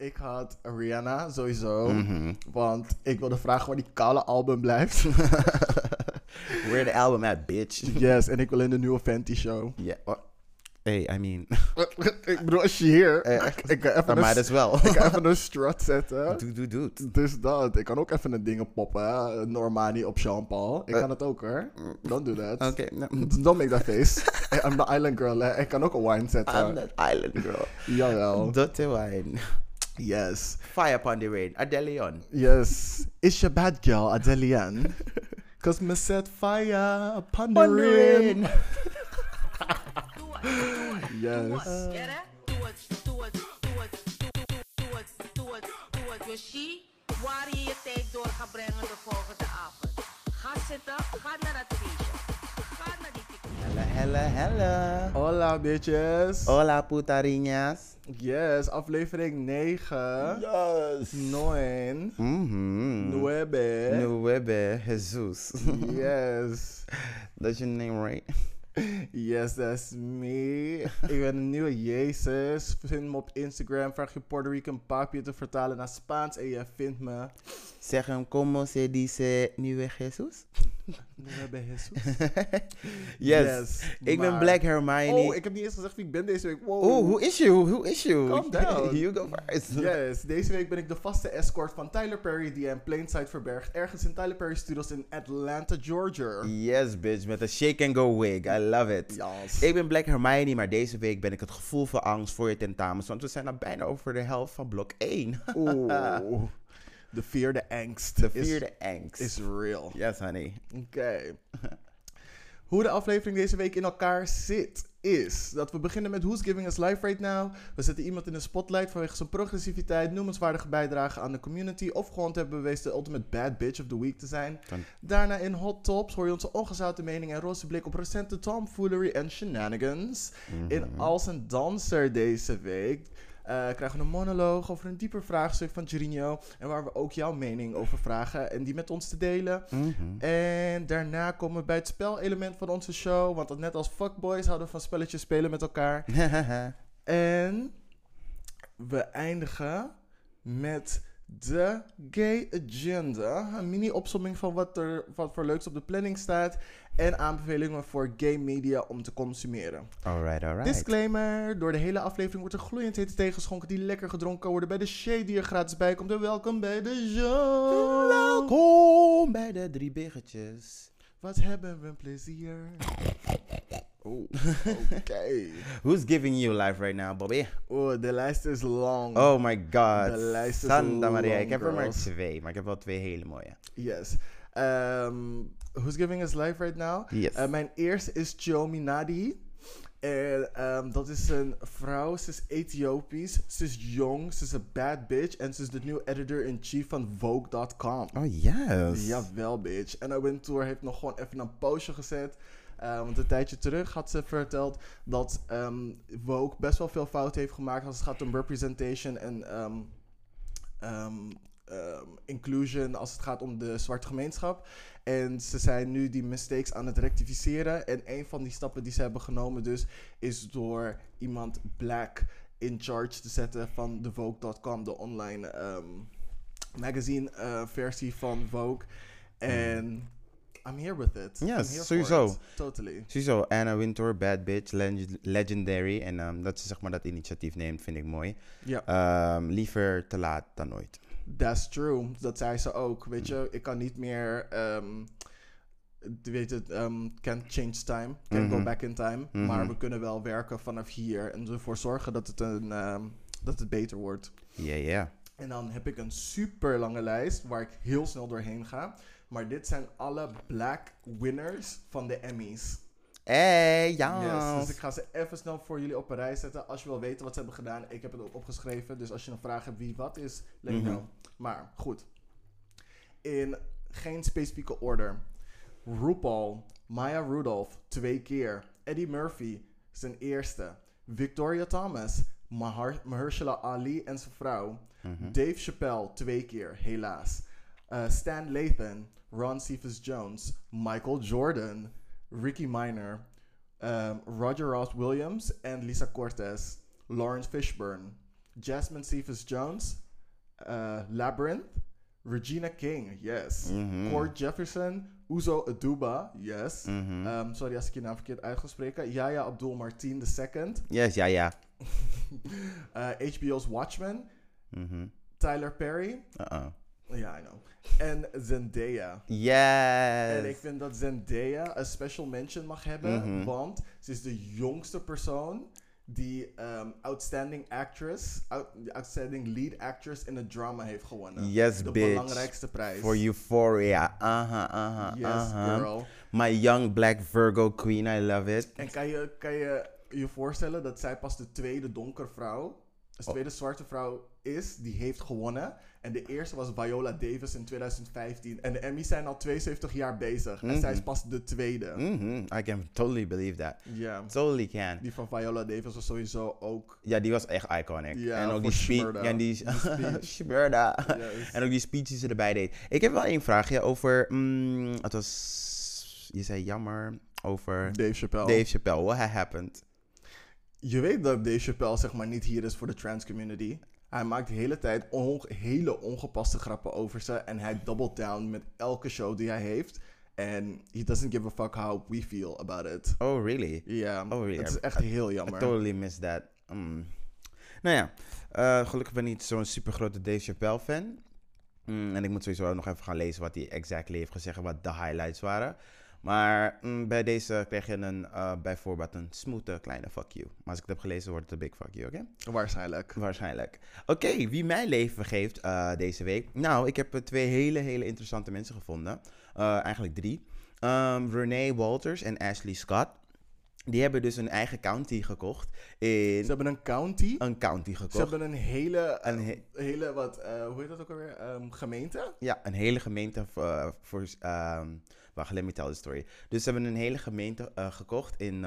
Ik had Rihanna sowieso. Mhm. Want ik wilde vragen waar die koude album blijft. Where the album at, bitch? yes, en ik wil in de nieuwe Fenty show. Ja. wa- Hey, I mean. ik bedoel, als je hier... Eh, ik, ga even, een, mij dus wel. ik ga even een strut zetten. Doe, doe, doe. Dus dat. Ik kan ook even een dingen poppen. hè. Normani op Jean-Paul. Ik Eh. kan het ook hoor. Don't do that. Oké. nou, Don't make that face. I'm the island girl. Hè. Ik kan ook een wine zetten. I'm that island girl. Jawel. Dotte wine. Yes. Fire upon the rain. Adelion. Yes. It's your bad girl, Adelian? Cause me set fire upon the the rain. rain. Yes. Get it? Do it, do it, do it, do it, do it, do it. Dus she, waar je je tijd door gaat brengen de volgende avond. Ga zitten, ga naar dat feestje. Hella, hella. Hola bitches. Hola, putariñas. Yes, aflevering 9. Yes. 9. Mhm. Nueve. Nueve Jesus. Yes. That's your name, right? Yes, that's me. Ik ben een nieuwe Jezus. Vind me op Instagram. Vraag je Puerto Rican papi te vertalen naar Spaans en je vindt me. Zeg hem, como se dice nieuwe Jesus? Yes. Yes, ik ben Black Hermione. Oh, ik heb niet eens gezegd wie ik ben deze week. Wow. Oh, who is you? Who is you? Calm down. you go first. Yes, deze week ben ik de vaste escort van Tyler Perry die in Plainside verbergt. Ergens in Tyler Perry Studios in Atlanta, Georgia. Yes, bitch, met een shake and go wig. I love it. Yes. Ik ben Black Hermione, maar deze week ben ik het gevoel van angst voor je tentamens. Want we zijn al bijna over de helft van blok 1. Oeh. De fear, de angst. De is- vierde angst. Is real. Yes, honey. Oké. Hoe de aflevering deze week in elkaar zit, is dat we beginnen met Who's Giving Us Life Right Now. We zetten iemand in de spotlight vanwege zijn progressiviteit, noemenswaardige bijdrage aan de community of gewoon te hebben bewezen de ultimate bad bitch of the week te zijn. Daarna in Hot Tops hoor je onze ongezouten mening en roze blik op recente tomfoolery en shenanigans. In Als een Danser deze week krijgen we een monoloog over een dieper vraagstuk van Girinho. En waar we ook jouw mening over vragen en die met ons te delen. Mhm. En daarna komen we bij het spelelement van onze show. Want net als fuckboys houden we van spelletjes spelen met elkaar. En we eindigen met de Gay Agenda. Een mini-opsomming van wat er wat voor leuks op de planning staat. En aanbevelingen voor gay media om te consumeren. alright, alright. Disclaimer: door de hele aflevering wordt er gloeiend hete thee geschonken die lekker gedronken kan worden bij de shade die er gratis bij komt. En welkom bij de show. Welkom bij de drie biggetjes. Wat hebben we een plezier. Oké. Who's giving you life right now, Bobby? Oeh, de lijst is lang. Oh my god. De lijst is Santa Maria. long, Ik heb er maar twee, maar ik heb wel twee hele mooie. Yes. Ehm, who's giving us life right now? Yes. Eh, mijn eerste is Chomi Nadi. En ehm, dat is een vrouw, ze is Ethiopisch, ze is jong, ze is een bad bitch en ze is de nieuwe editor-in-chief van Vogue.com. Oh yes. Jawel, bitch. En Owen Tour heeft nog gewoon even een poosje gezet. Eh, want een tijdje terug had ze verteld dat ehm Vogue best wel veel fouten heeft gemaakt als het gaat om representation en ehm, ehm, inclusion als het gaat om de zwarte gemeenschap. En ze zijn nu die mistakes aan het rectificeren. En een van die stappen die ze hebben genomen dus is door iemand black in charge te zetten van de Vogue.com, de online magazine eh, versie van Vogue. En I'm here with it. Yes, here sowieso. it. Totally. Sowieso, Anna Wintour, Bad Bitch, leg- Legendary. En ehm, dat ze zeg maar dat initiatief neemt, vind ik mooi. Ja, Ehm, liever te laat dan nooit. that's true. Dat zei ze ook. Weet je, ik kan niet meer. je weet het, ehm, can't change time, can't go Mhm. back in time. Mhm. Maar we kunnen wel werken vanaf hier en ervoor zorgen dat het, een, dat het beter wordt. Ja, ja. En dan heb ik een super lange lijst waar ik heel snel doorheen ga. Maar dit zijn alle black winners van de Emmys. Hey, ja. Yes, dus ik ga ze even snel voor jullie op een rij zetten. Als je wil weten wat ze hebben gedaan, ik heb het ook opgeschreven. Dus als je een vraag hebt wie wat is, let me Mhm. know. Maar goed. In geen specifieke order. RuPaul, Maya Rudolph, twee keer. Eddie Murphy, zijn eerste. Victoria Thomas, Mahar- Mahershala Ali en zijn vrouw. Mhm. Dave Chappelle, twee keer, helaas. Uh, Stan Lathan, Ron Cephas Jones, Michael Jordan, Ricky Minor, um, Roger Ross Williams and Lisa Cortez, Lawrence Fishburne, Jasmine Cephas Jones, eh, Labyrinth, Regina King, yes. Mhm. Cord Jefferson, Uzo Aduba, yes. Mhm. Ehm, sorry als ik je naam verkeerd uit ga spreken. Yaya Abdul Martin II. Yes, ja, ja. Eh, HBO's Watchmen, Mhm. Tyler Perry. Uh-uh. Ja, I know. En Zendaya. Yes. En ik vind dat Zendaya een special mention mag hebben, Mhm. want ze is de jongste persoon die ehm, Outstanding Actress, out- Outstanding Lead Actress in een drama heeft gewonnen. Yes, de bitch. belangrijkste prijs. For Euphoria. Aha, aha, Yes, aha. girl. My young black Virgo queen, I love it. En kan je, kan je je voorstellen dat zij pas de tweede donkere vrouw, de Oh. tweede zwarte vrouw is, die heeft gewonnen. En de eerste was Viola Davis in 2015. En de Emmys zijn al 72 jaar bezig. En zij is Mhm. pas de tweede. Mhm. I can totally believe that. Ja. Totally can. Die van Viola Davis was sowieso ook. Ja, die was echt iconic. En ook die speech. Ja, die speech. Shmurda. Yes. En ook die speech die ze erbij deed. Ik heb wel één vraagje over. mm, het was. Je zei jammer over. Dave Chappelle. Dave Chappelle. What happened? Je weet dat Dave Chappelle zeg maar niet hier is voor de trans community. Hij maakt de hele tijd on- hele ongepaste grappen over ze. En hij doubled down met elke show die hij heeft. En he doesn't give a fuck how we feel about it. Oh, really? Ja, Oh, really? het is echt heel I jammer. totally missed that. Mm. Nou ja, eh, gelukkig ben ik niet zo'n super grote Dave Chappelle fan. Mm, en ik moet sowieso nog even gaan lezen wat hij exactly heeft gezegd en wat de highlights waren. Maar mm, bij deze krijg je een, eh, bijvoorbeeld een smoothe kleine fuck you. Maar als ik het heb gelezen, wordt het een big fuck you, oké? Waarschijnlijk. Waarschijnlijk. Oké, wie mijn leven geeft eh, deze week? Nou, ik heb eh, twee hele, hele interessante mensen gevonden. Eigenlijk drie. Ehm Renee Walters en Ashley Scott. Die hebben dus een eigen county gekocht. In Ze hebben een county. een county gekocht. Ze hebben een hele, Een een he- hele wat, hoe heet dat ook alweer? Ehm, gemeente? Ja, een hele gemeente voor... voor ehm wacht, let me tell the story. Dus ze hebben een hele gemeente eh, gekocht in,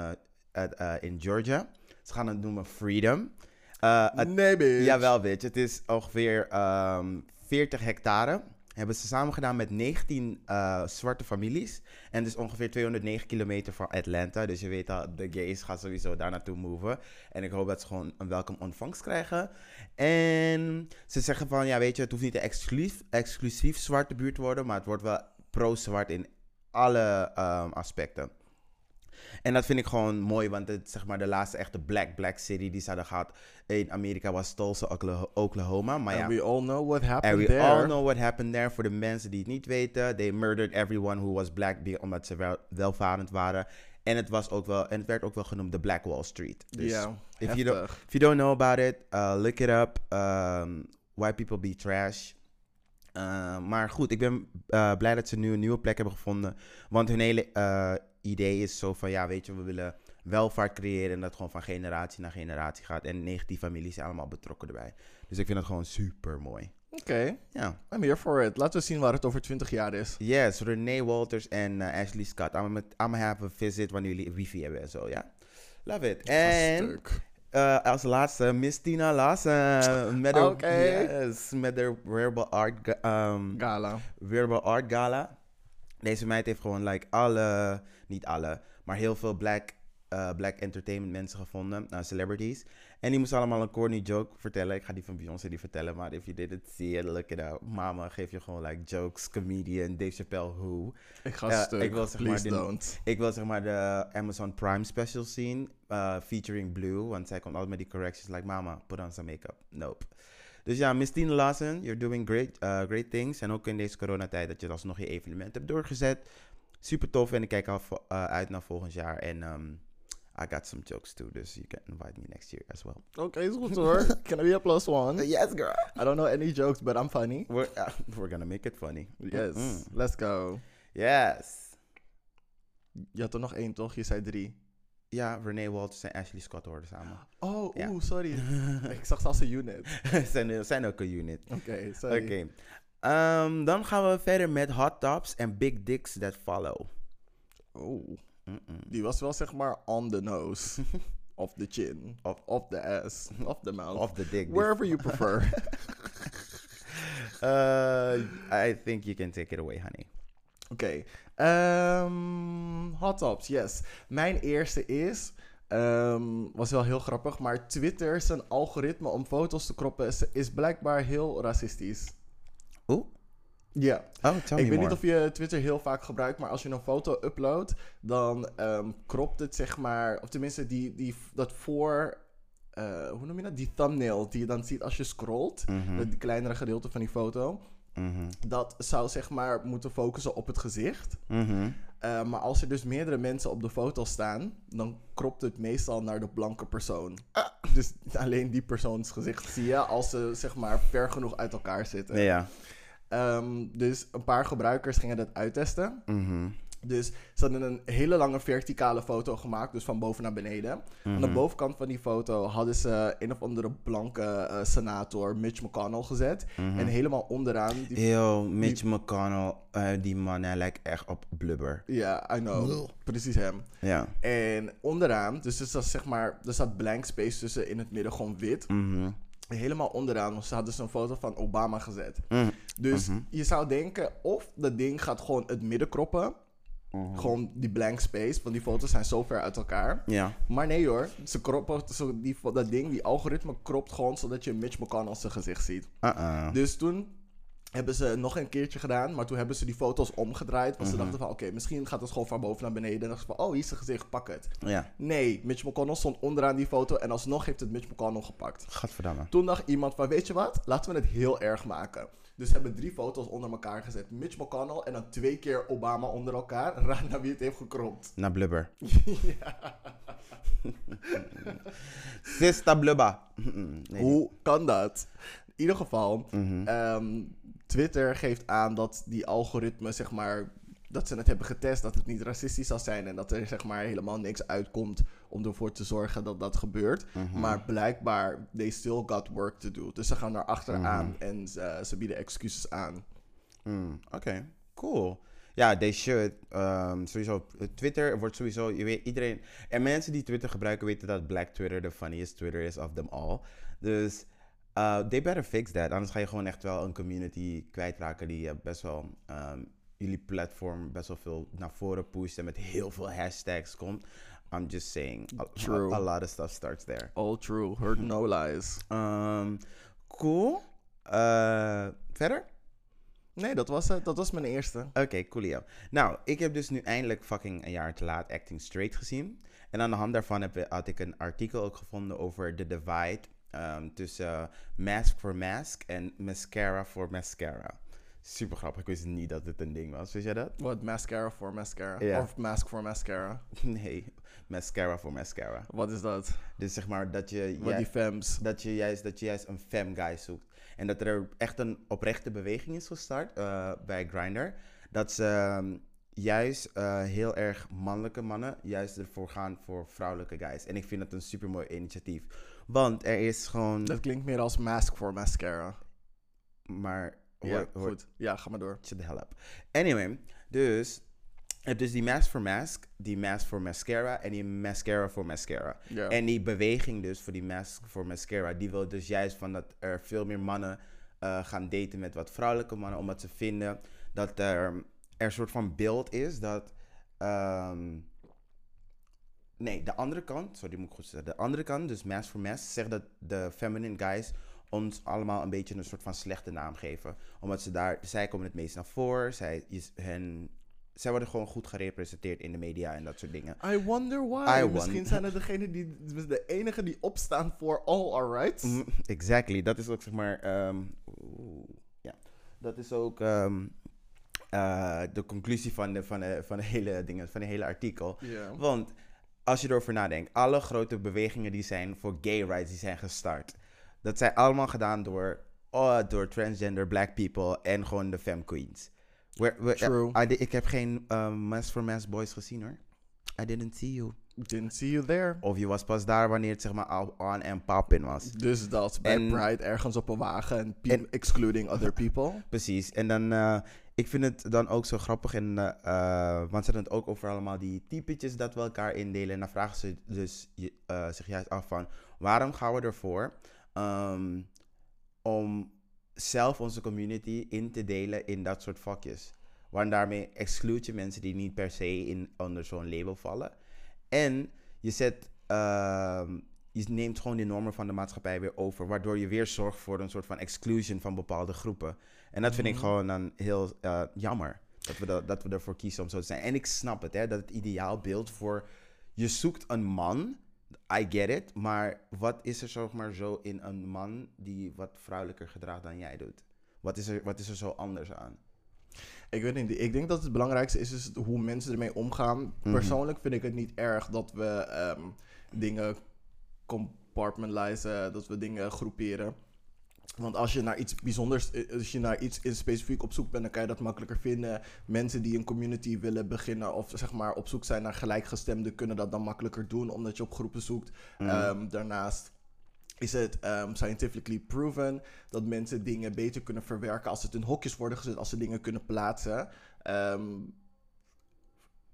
eh, eh, in Georgia. Ze gaan het noemen Freedom. Het- nee, bitch. Jawel, bitch. Het is ongeveer ehm 40 hectare. Hebben ze samen gedaan met 19 eh, zwarte families. En het is ongeveer 209 kilometer van Atlanta. Dus je weet al, de gays gaan sowieso daar naartoe moven. En ik hoop dat ze gewoon een welkom ontvangst krijgen. En ze zeggen van, ja weet je, het hoeft niet een exclusief, exclusief zwarte buurt te worden. Maar het wordt wel pro-zwart in alle ehm, aspecten. En dat vind ik gewoon mooi, want het, zeg maar, de laatste echte black, black city die ze hadden gehad in Amerika was Tulsa, Okla- Oklahoma. Maar ja, we all know what happened and we there. all know what happened there. Voor de mensen die het niet weten, they murdered everyone who was black, omdat ze wel, welvarend waren. En het, was ook wel, en het werd ook wel genoemd de Black Wall Street. Dus ja, if you, don't, if you don't know about it, uh, look it up. Um, white people be trash. Uh, maar goed, ik ben uh, blij dat ze nu een nieuwe plek hebben gevonden. Want hun hele uh, idee is zo van, ja, weet je, we willen welvaart creëren. En dat gewoon van generatie naar generatie gaat. En 19 families zijn allemaal betrokken erbij. Dus ik vind dat gewoon super mooi. Oké, Ja. I'm here for it. Laten we zien waar het over 20 jaar is. Yes, Renee Walters en Ashley Scott. I'm gonna, have a visit wanneer jullie wifi hebben en zo, ja. Love it. En. Uh, als laatste Miss Tina Lawson. Met de, Oké. yes, met de Wearable Art, um, Gala. Wearable Art Gala. Deze meid heeft gewoon like alle, niet alle, maar heel veel black, uh, black entertainment mensen gevonden, uh, celebrities. En die moesten allemaal een corny joke vertellen. Ik ga die van Beyoncé niet vertellen, maar if you didn't see it, look it up. Mama, geef je gewoon like jokes, comedian, Dave Chappelle, who. Ik ga Ja, stuk. ik wil zeg maar de- don't. Ik wil zeg maar de Amazon Prime special zien, uh, featuring Blue, want zij komt altijd met die corrections like, mama, put on some makeup. Nope. Dus ja, Miss Tina Lawson, you're doing great, uh, great things. En ook in deze coronatijd dat je alsnog je evenement hebt doorgezet. Super tof en ik kijk al uh, uit naar volgend jaar. En um, I got some jokes too, dus you can invite me next year as well. Oké, is goed hoor. Can I be a plus one? Yes, girl. I don't know any jokes, but I'm funny. We're, uh, we're gonna make it funny. Yes, Mm. let's go. Yes. Je had er nog één toch? Je zei drie. Ja, Renee Walters en Ashley Scott hoorden samen. Oh, Ja. oeh, sorry. ik zag ze als een unit. zijn, zijn ook een unit. Oké, sorry. Oké. Ehm, dan gaan we verder met hot tops en big dicks that follow. Oh, Mm-mm. die was wel zeg maar on the nose. of the chin. Of- Of the ass. Of the mouth. Of the dick. Wherever you prefer. Uh, I think you can take it away, honey. Oké. ehm, hot tops, yes. Mijn eerste is Ehm, was wel heel grappig. Maar Twitter, zijn algoritme om foto's te kroppen, is, is blijkbaar heel racistisch. Oeh. Ja. Oh, tell me Ik weet more. niet of je Twitter heel vaak gebruikt, maar als je een foto uploadt, dan ehm kropt het zeg maar, of tenminste die, die, dat voor, eh, hoe noem je dat? Die thumbnail die je dan ziet als je scrolt, het kleinere gedeelte van die foto, mhm, dat zou zeg maar moeten focussen op het gezicht. mhm. Eh, maar als er dus meerdere mensen op de foto staan, dan kropt het meestal naar de blanke persoon. Dus alleen die persoons gezicht zie je als ze zeg maar ver genoeg uit elkaar zitten. Ja. Ehm, dus een paar gebruikers gingen dat uittesten. Mhm, Dus ze hadden een hele lange verticale foto gemaakt, dus van boven naar beneden. Aan de mhm. bovenkant van die foto hadden ze een of andere blanke eh, senator, Mitch McConnell, gezet. Mhm. En helemaal onderaan... Die, Yo, Mitch McConnell, eh, die man, hij lijkt echt op blubber. ja, I know. Precies hem. Ja. En onderaan, dus er staat zeg maar, er staat blank space tussen in het midden gewoon wit. Mhm, Helemaal onderaan ze hadden een foto van Obama gezet. mhm, Dus Mhm. je zou denken, of dat ding gaat gewoon het midden kroppen. mhm. Gewoon die blank space, want die foto's zijn zo ver uit elkaar. Ja. Maar nee hoor, ze kroppen, zo die, dat ding, die algoritme kropt gewoon zodat je Mitch McConnell zijn gezicht ziet. Uh-uh. Dus toen hebben ze nog een keertje gedaan, maar toen hebben ze die foto's omgedraaid. Want ze Mhm. dachten van, oké, misschien gaat het gewoon van boven naar beneden. En dan dachten ze van, oh, hier is zijn gezicht, pak het. Ja. Nee, Mitch McConnell stond onderaan die foto en alsnog heeft het Mitch McConnell gepakt. Gadverdamme. Toen dacht iemand van, weet je wat, laten we het heel erg maken. Dus ze hebben drie foto's onder elkaar gezet. Mitch McConnell en dan twee keer Obama onder elkaar. Raad naar wie het heeft gekropt. Na blubber. Sista blubber. Nee. Hoe kan dat? In ieder geval, Mhm. ehm, Twitter geeft aan dat die algoritme, zeg maar, dat ze het hebben getest, dat het niet racistisch zal zijn en dat er zeg maar helemaal niks uitkomt om ervoor te zorgen dat dat gebeurt. Mhm. Maar blijkbaar, they still got work to do. Dus ze gaan daar achteraan Mhm. en ze, ze bieden excuses aan. Mm, Oké, cool. Ja, they should. Ehm, sowieso, eh, Twitter wordt sowieso, je weet, iedereen... En mensen die Twitter gebruiken weten dat Black Twitter de funniest Twitter is of them all. Dus, uh, they better fix that. Anders ga je gewoon echt wel een community kwijtraken die eh, best wel... ehm, jullie platform best wel veel naar voren pusht en met heel veel hashtags komt. I'm just saying, a, True. a, a lot of stuff starts there. All true, heard no lies. Ehm, cool. Eh, verder? Nee, dat was het. Dat was mijn eerste. Oké, coolio. Nou, ik heb dus nu eindelijk fucking een jaar te laat Acting Straight gezien. En aan de hand daarvan heb, had ik een artikel ook gevonden over de divide ehm, tussen eh, Mask for Mask en Mascara for Mascara. Super grappig, ik wist niet dat dit een ding was. Wist jij dat? Wat, mascara voor mascara? Of mask voor mascara? Nee, Mascara for Mascara. Wat is dat? Dus zeg maar dat je, Wat die dat je, juist, dat je juist een fem guy zoekt. En dat er echt een oprechte beweging is gestart eh, bij Grindr. Dat ze ehm, juist eh, heel erg mannelijke mannen juist ervoor gaan voor vrouwelijke guys. En ik vind dat een super mooi initiatief. Want er is gewoon. Dat klinkt meer als mask voor mascara. Maar. Ja, hoor- hoor- goed. Ja, ga maar door. Shut the hell up. Anyway, dus. Je hebt dus die mask for mask, die mask voor mascara en die mascara voor mascara. Ja. En die beweging dus voor die mask voor mascara, die wil dus juist van dat er veel meer mannen eh, gaan daten met wat vrouwelijke mannen, omdat ze vinden dat er, er een soort van beeld is dat. ehm, nee, de andere kant, sorry, moet ik goed zeggen. De andere kant, dus mask for mask, zegt dat de feminine guys ons allemaal een beetje een soort van slechte naam geven. Omdat ze daar, zij komen het meest naar voren, zij, hen, zij worden gewoon goed gerepresenteerd in de media en dat soort dingen. I wonder why. I Misschien won- zijn er degene die, de enige die opstaan voor all our rights. Mm, exactly. Dat is ook zeg maar. ehm, ja. Dat is ook ehm, eh, de conclusie van de, van, de, van, de hele dingen, van de hele artikel. Want als je erover nadenkt, alle grote bewegingen die zijn voor gay rights, die zijn gestart. Dat zijn allemaal gedaan door, oh, door transgender black people en gewoon de femme queens. Where- where- True. Ik heb geen um, Mass for Mass boys gezien hoor. I didn't see you. Didn't see you there. Of je was pas daar wanneer het zeg maar al on en poppin was. Dus dat bij En- Pride ergens op een wagen En- excluding other people. Precies. En dan, eh, ik vind het dan ook zo grappig. En, eh, eh, want ze hebben het ook over allemaal die typetjes dat we elkaar indelen. En dan vragen ze dus eh, zich juist af van, waarom gaan we ervoor ehm, om zelf onze community in te delen in dat soort vakjes? Want daarmee exclude je mensen die niet per se in, onder zo'n label vallen. En je zet ehm, je neemt gewoon de normen van de maatschappij weer over. Waardoor je weer zorgt voor een soort van exclusion van bepaalde groepen. En dat vind ik gewoon dan heel eh, jammer. Dat we, dat, dat we ervoor kiezen om zo te zijn. En ik snap het, hè, dat het ideaalbeeld voor... Je zoekt een man, I get it. Maar wat is er zeg maar zo in een man die wat vrouwelijker gedraagt dan jij doet? Wat is er, wat is er zo anders aan? Ik weet niet. Ik denk dat het belangrijkste is, is hoe mensen ermee omgaan. Persoonlijk vind ik het niet erg dat we ehm, dingen compartmentalizen, dat we dingen groeperen. Want als je naar iets bijzonders, eh, als je naar iets in specifiek op zoek bent, dan kan je dat makkelijker vinden. Mensen die een community willen beginnen of zeg maar op zoek zijn naar gelijkgestemden, kunnen dat dan makkelijker doen, omdat je op groepen zoekt. Ehm, daarnaast is het ehm, scientifically proven dat mensen dingen beter kunnen verwerken als het in hokjes worden gezet, als ze dingen kunnen plaatsen. Ehm,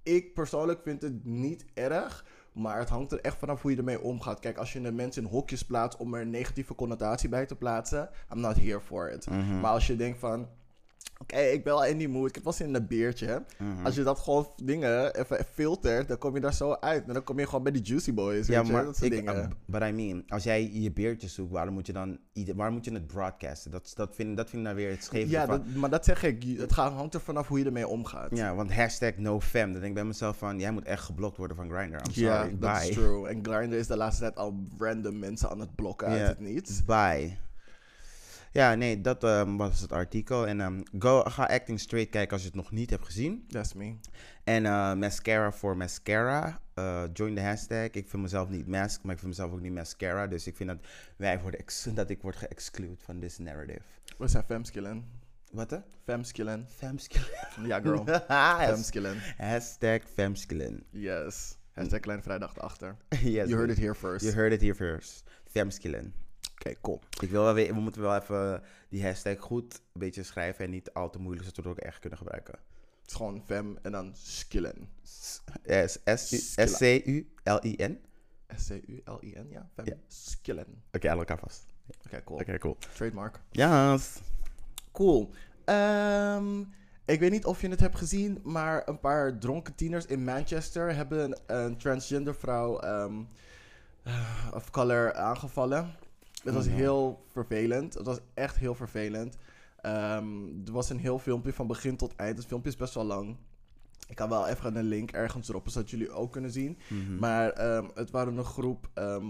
ik persoonlijk vind het niet erg, maar het hangt er echt vanaf hoe je ermee omgaat. Kijk, als je de mensen in hokjes plaatst om er een negatieve connotatie bij te plaatsen, I'm not here for it. Maar als je denkt van, oké, ik ben wel in die mood, ik heb wel zin in een biertje. Als je dat gewoon dingen even filtert, dan kom je daar zo uit. En dan kom je gewoon bij die juicy boys, Ja, weet je, maar dat soort ik, dingen. uh, but I mean, als jij je beertje zoekt, waarom moet je dan waarom moet je het broadcasten? Dat, dat, vind, dat vind ik nou weer het scheve ja, dat, maar dat zeg ik. Het gaat, hangt er vanaf hoe je ermee omgaat. Ja, want hashtag nofam. Dan denk ik bij mezelf van, jij moet echt geblokt worden van Grindr. I'm sorry, Ja, dat bye. is true. En Grindr is de laatste tijd al random mensen aan het blokken uit het niets. Bye. Ja, nee, dat ehm, was het artikel. En ehm, go, ga Acting Straight kijken als je het nog niet hebt gezien. That's me. En eh, mascara voor mascara. Eh, join de hashtag. Ik vind mezelf niet mask, maar ik vind mezelf ook niet mascara. Dus ik vind dat, wij worden ex- dat ik word geëxcluded van this narrative. We zijn femskillen. Wat hè? Femskillen. Femskillen. Ja, girl. Femskillen. hashtag femskillen. Yes. Hashtag Kleine Vrijdag erachter. yes, You heard it here first. You heard it here first. Femskillen. Oké, cool. Ik wil wel we moeten wel even die hashtag goed een beetje schrijven en niet al te moeilijk, zodat we het ook echt kunnen gebruiken. Het is gewoon fem en dan skillen. S- eh, S- S- S-C-U-L-I-N. S-C-U-L-I-N, ja. Fem. Skillen. Oké, aan elkaar vast. Oké, cool. Oké, cool. Trademark. Yes. Cool. Ehm, ik weet niet of je het hebt gezien, maar een paar dronken tieners in Manchester hebben een, een transgender vrouw ehm, eh, of color aangevallen. Het was no. heel vervelend. Het was echt heel vervelend. Ehm, er was een heel filmpje van begin tot eind. Het filmpje is best wel lang. Ik kan wel even een link ergens erop, zodat jullie ook kunnen zien. Mhm. Maar ehm, het waren een groep ehm,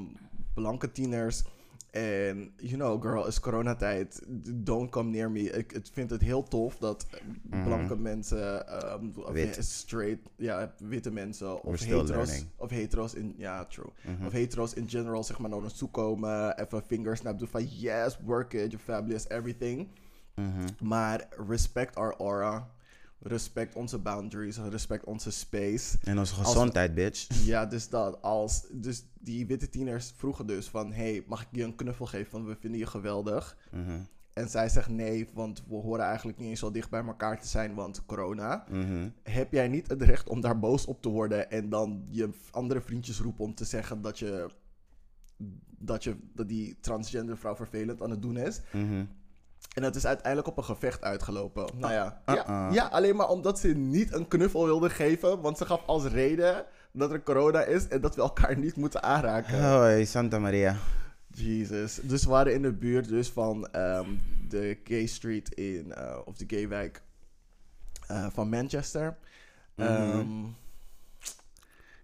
blanke tieners. En, you know, girl, is coronatijd. Don't come near me. Ik, ik vind het heel tof dat Mhm. blanke mensen, ehm, Wit. straight, ja, witte mensen, of hetero's, learning. of hetero's in, ja, true. Mhm. Of hetero's in general, zeg maar, naar ons toe komen. Even fingersnap doen van, yes, work it, you're fabulous, everything. Mhm. Maar respect our aura. Respect onze boundaries. Respect onze space. En onze gezondheid, bitch. Ja, dus dat als. Dus die witte tieners vroegen dus van: hey, mag ik je een knuffel geven? Want we vinden je geweldig. Mhm. En zij zegt nee, want we horen eigenlijk niet eens zo dicht bij elkaar te zijn, want corona. Mhm. Heb jij niet het recht om daar boos op te worden en dan je andere vriendjes roepen om te zeggen dat je. Dat, je, dat die transgender vrouw vervelend aan het doen is. Mhm. En het is uiteindelijk op een gevecht uitgelopen. Nou ja, ja, uh-uh. ja, alleen maar omdat ze niet een knuffel wilde geven. Want ze gaf als reden dat er corona is en dat we elkaar niet moeten aanraken. Hoi, Santa Maria. Jesus. Dus we waren in de buurt dus van ehm, de gay street in, eh, of de gay wijk eh, van Manchester. Mhm. Ehm,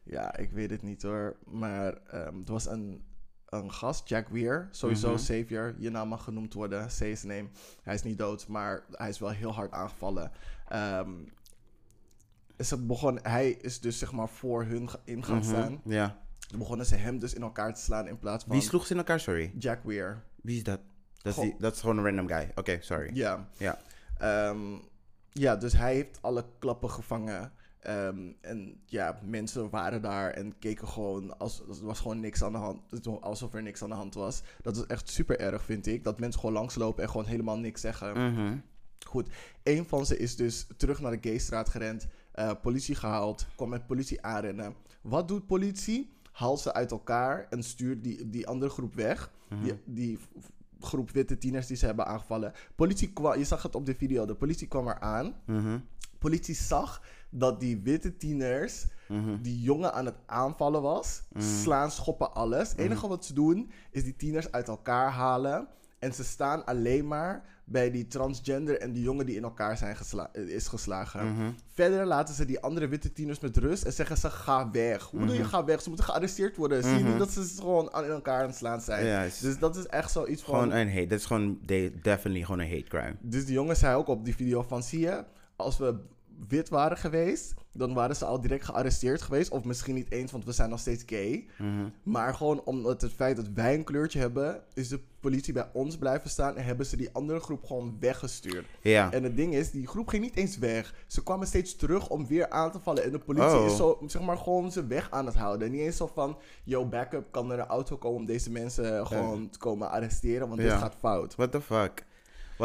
ja, ik weet het niet hoor. Maar ehm, er was een, een gast, Jack Weir. Sowieso Mhm. Savior. Je naam mag genoemd worden. Say his name. Hij is niet dood, maar hij is wel heel hard aangevallen. Ehm, is het begon, hij is dus zeg maar voor hun in gaan Mhm. staan. Ja. Toen begonnen ze hem dus in elkaar te slaan in plaats van Wie sloeg ze in elkaar, sorry? Jack Weir. Wie is dat? Is, dat is gewoon een random guy. Oké, sorry. Ja. Ja. Ehm, ja, dus hij heeft alle klappen gevangen. Ehm, en ja, mensen waren daar en keken gewoon als er was gewoon niks aan de hand. Alsof er niks aan de hand was. Dat is echt super erg, vind ik. Dat mensen gewoon langslopen en gewoon helemaal niks zeggen. Mhm. Goed, een van ze is dus terug naar de gaystraat gerend. eh, politie gehaald, kwam met politie aanrennen. Wat doet politie? Haalt ze uit elkaar en stuurt die, die andere groep weg. Mhm. Die, die groep witte tieners die ze hebben aangevallen. Politie kwam, je zag het op de video, de politie kwam eraan. Mhm. Politie zag dat die witte tieners die jongen aan het aanvallen was. Slaan, schoppen, alles. Het enige wat ze doen is die tieners uit elkaar halen. En ze staan alleen maar bij die transgender en die jongen die in elkaar zijn gesla- is geslagen. Verder laten ze die andere witte tieners met rust en zeggen ze ga weg. Hoe bedoel je ga weg? Ze moeten gearresteerd worden. Zie je niet dat ze gewoon aan in elkaar aan het slaan zijn? Dus dat is echt zoiets van... Gewoon een hate. Dat is gewoon de- definitely gewoon een hate crime. Dus die jongen zei ook op die video van, zie je, als we wit waren geweest, dan waren ze al direct gearresteerd geweest. Of misschien niet eens, want we zijn nog steeds gay. Mhm. Maar gewoon omdat het feit dat wij een kleurtje hebben, is de politie bij ons blijven staan en hebben ze die andere groep gewoon weggestuurd. Ja. En het ding is, die groep ging niet eens weg. Ze kwamen steeds terug om weer aan te vallen. En de politie Oh. is zo, zeg maar, gewoon ze weg aan het houden. Niet eens zo van, yo, backup, kan er een auto komen om deze mensen gewoon te komen arresteren, want Ja. dit gaat fout. What the fuck?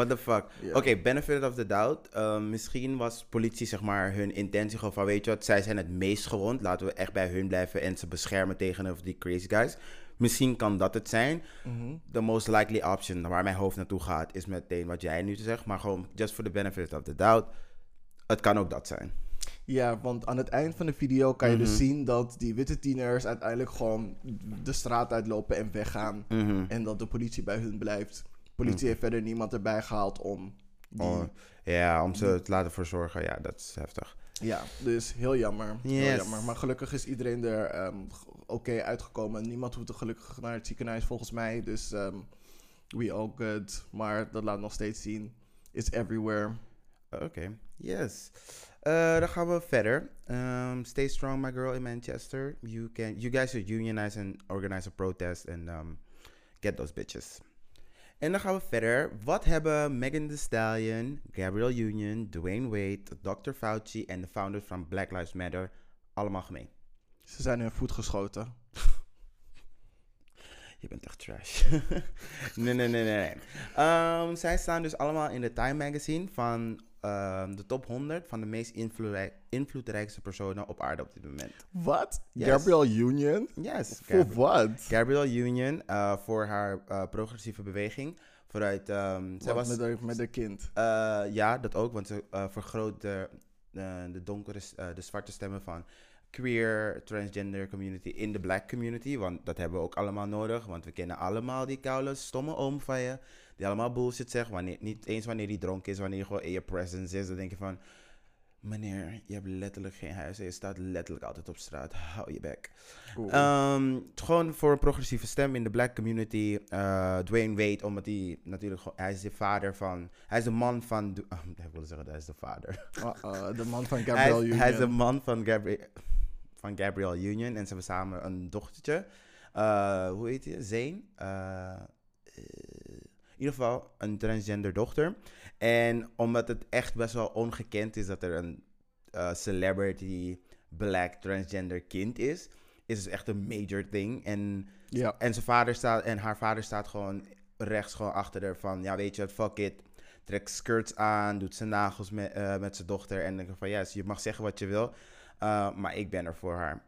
What the fuck? Oké, benefit of the doubt. Ehm, misschien was politie, zeg maar, hun intentie gewoon van, weet je wat, zij zijn het meest gewond. Laten we echt bij hun blijven en ze beschermen tegenover die crazy guys. Misschien kan dat het zijn. Mhm. The most likely option waar mijn hoofd naartoe gaat, is meteen wat jij nu zegt. Maar gewoon, just for the benefit of the doubt. Het kan ook dat zijn. Ja, want aan het eind van de video kan je Mhm. dus zien dat die witte tieners uiteindelijk gewoon de straat uitlopen en weggaan. Mhm. En dat de politie bij hun blijft. Politie heeft verder niemand erbij gehaald om die... Oh, ja, om ze te laten verzorgen, ja, dat is heftig. Ja, dus heel jammer. Heel jammer. Maar gelukkig is iedereen er ehm, oké uitgekomen. Niemand hoeft er gelukkig naar het ziekenhuis volgens mij. Dus ehm, we all good. Maar dat laat nog steeds zien. It's everywhere. Oké, yes. Eh, dan gaan we verder. Um, stay strong, my girl in Manchester. You can, you guys should unionize and organize a protest and um, get those bitches. En dan gaan we verder. Wat hebben Megan Thee Stallion, Gabrielle Union, Dwayne Wade, Dr. Fauci en de founders van Black Lives Matter allemaal gemeen? Ze zijn hun voet geschoten. Je bent echt trash. nee, nee, nee, nee. nee. Ehm, zij staan dus allemaal in de Time Magazine van ehm, de top 100 van de meest invloedrij- invloedrijkste personen op aarde op dit moment. Wat? Yes. Gabrielle Union? Yes. Voor wat? Gabrielle Union eh, voor haar eh, progressieve beweging. Vooruit, ehm, zij was, met, haar, met haar kind. eh, ja, dat ook, want ze vergroot de, de donkere, de zwarte stemmen van queer, transgender community in de black community. Want dat hebben we ook allemaal nodig, want we kennen allemaal die koude, stomme oom van je, die allemaal bullshit zegt. Wanneer, niet eens wanneer die dronken is, wanneer hij gewoon in je presence is, dan denk je van... Meneer, je hebt letterlijk geen huis en je staat letterlijk altijd op straat. Hou je bek. Cool. Ehm, gewoon voor een progressieve stem in de black community. eh, Dwayne Wade, omdat hij natuurlijk gewoon, hij is de vader van, hij is de man van, oh, ik wilde zeggen, hij is de vader. Uh-uh, de man van Hij Gabrielle is, Union. hij is de man van, Gabri van Gabrielle Union en ze hebben samen een dochtertje. Eh, hoe heet hij? Zane. In ieder geval een transgender dochter. En omdat het echt best wel ongekend is dat er een eh, celebrity black transgender kind is, is het echt een major thing. En, Ja. en zijn vader staat en haar vader staat gewoon rechts gewoon achter haar van ja weet je wat, fuck it. Trekt skirts aan, doet zijn nagels met, eh, met zijn dochter en denk ik van ja, je mag zeggen wat je wil, eh, maar ik ben er voor haar.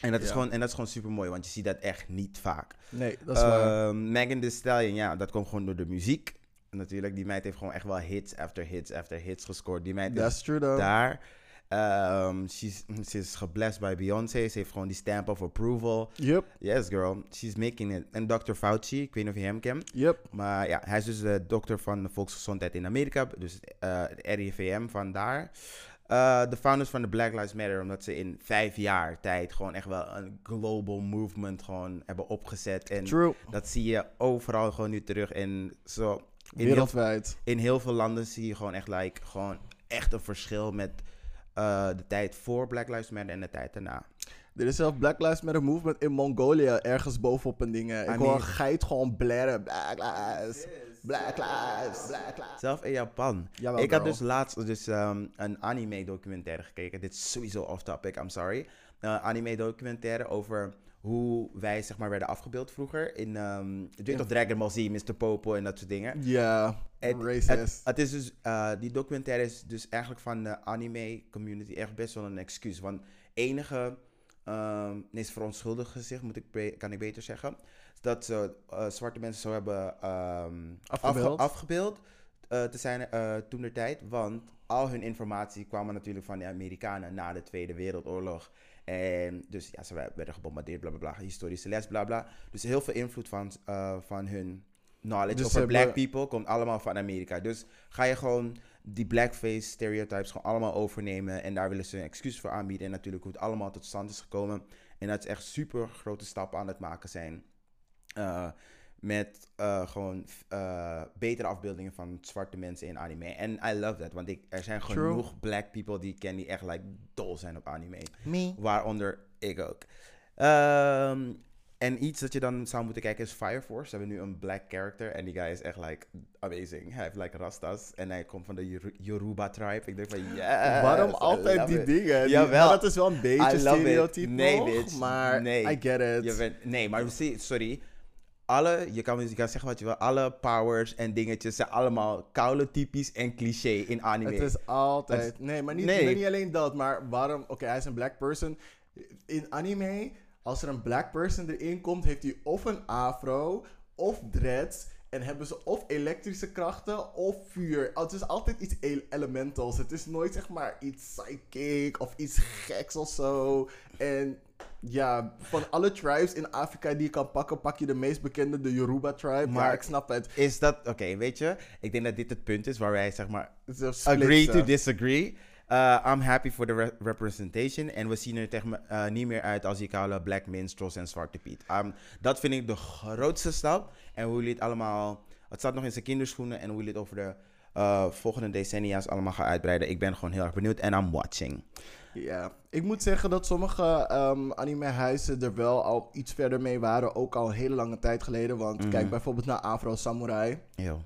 En dat, is Ja. gewoon, en dat is gewoon super mooi, want je ziet dat echt niet vaak. Nee, dat is waar. Ehm, Megan Thee Stallion, ja, dat komt gewoon door de muziek. Natuurlijk, die meid heeft gewoon echt wel hits after hits after hits gescoord. Die meid is That's true though. daar. Ehm, she's, ze is geblessed bij Beyoncé. Ze heeft gewoon die stamp of approval. Yep, Yes, girl. She's making it. En Dr. Fauci, ik weet niet of je hem kent. yep. Maar ja, hij is dus de dokter van de volksgezondheid in Amerika. Dus eh het RIVM vandaar. Eh, de founders van de Black Lives Matter, omdat ze in vijf jaar tijd gewoon echt wel een global movement gewoon hebben opgezet. En True. dat zie je overal gewoon nu terug. En zo in heel, Wereldwijd. in heel veel landen zie je gewoon echt, like, gewoon echt een verschil met eh, de tijd voor Black Lives Matter en de tijd daarna. Er is zelf Black Lives Matter movement in Mongolië ergens bovenop een ding. Ik I hoor mean- geit gewoon blaren. Black Lives. Black Lives. Black Lives. Zelf in Japan. Jawel, ik had girl. dus laatst dus, ehm, een anime documentaire gekeken. Dit is sowieso off topic, I'm sorry. Uh, anime documentaire over hoe wij zeg maar werden afgebeeld vroeger. In, ehm je weet In- toch Dragon Ball Z, Mr. Popo en dat soort dingen. Ja, Het, racist. het, het is dus, eh, die documentaire is dus eigenlijk van de anime community echt best wel een excuus. Want enige, ehm nee, is verontschuldigen zich, moet ik, kan ik beter zeggen. Dat ze eh, zwarte mensen zo hebben ehm, Afgebeeld. afge- afgebeeld eh, te zijn eh toen de tijd. Want al hun informatie kwam natuurlijk van de Amerikanen na de Tweede Wereldoorlog. En dus ja, ze werden gebombardeerd, bla bla bla, historische les, bla bla. Dus heel veel invloed van, van hun knowledge Dus over black people komt allemaal van Amerika. Dus ga je gewoon die blackface stereotypes gewoon allemaal overnemen. En daar willen ze een excuus voor aanbieden. En natuurlijk hoe het allemaal tot stand is gekomen. En dat ze echt super grote stappen aan het maken zijn. Eh, met eh, gewoon eh, betere afbeeldingen van zwarte mensen in anime. En I love that, want ik, er zijn True. genoeg black people die ik ken die echt like, dol zijn op anime. Me. Waaronder ik ook. Ehm, en iets dat je dan zou moeten kijken is Fire Force. Ze hebben nu een black character en die guy is echt like amazing. Hij heeft like rastas en hij komt van de Yoru- Yoruba tribe. Ik denk van yes. Waarom altijd die it. dingen? Jawel. maar dat is wel een beetje stereotype Nee, bitch. maar Nee. I get it. Je bent, nee, maar sorry. Alle, je kan, je kan zeggen wat je wil, alle powers en dingetjes zijn allemaal koude typisch en cliché in anime. Het is altijd. Het- nee, maar niet, Nee. maar niet alleen dat. Maar waarom. Oké, hij is een black person. In anime, als er een black person erin komt, heeft hij of een afro of dreads. En hebben ze of elektrische krachten of vuur. Het is altijd iets ele- elementals. Het is nooit zeg maar iets psychic of iets geks of zo. En ja, van alle tribes in Afrika die je kan pakken, pak je de meest bekende, de Yoruba tribe. Maar ik snap het. Is dat, oké, weet je, ik denk dat dit het punt is waar wij zeg maar agree to disagree. Uh, I'm happy for the re- representation. En we zien er uh, niet meer uit als die koude black minstrels en zwarte piet. Um, dat vind ik de grootste stap. En hoe jullie het allemaal... Het staat nog in zijn kinderschoenen. En hoe jullie het over de uh, volgende decennia's allemaal gaan uitbreiden. Ik ben gewoon heel erg benieuwd. En I'm watching. Ja, ik moet zeggen dat sommige ehm anime-huizen er wel al iets verder mee waren. Ook al een hele lange tijd geleden. Want Mhm. kijk bijvoorbeeld naar Afro Samurai. Yo.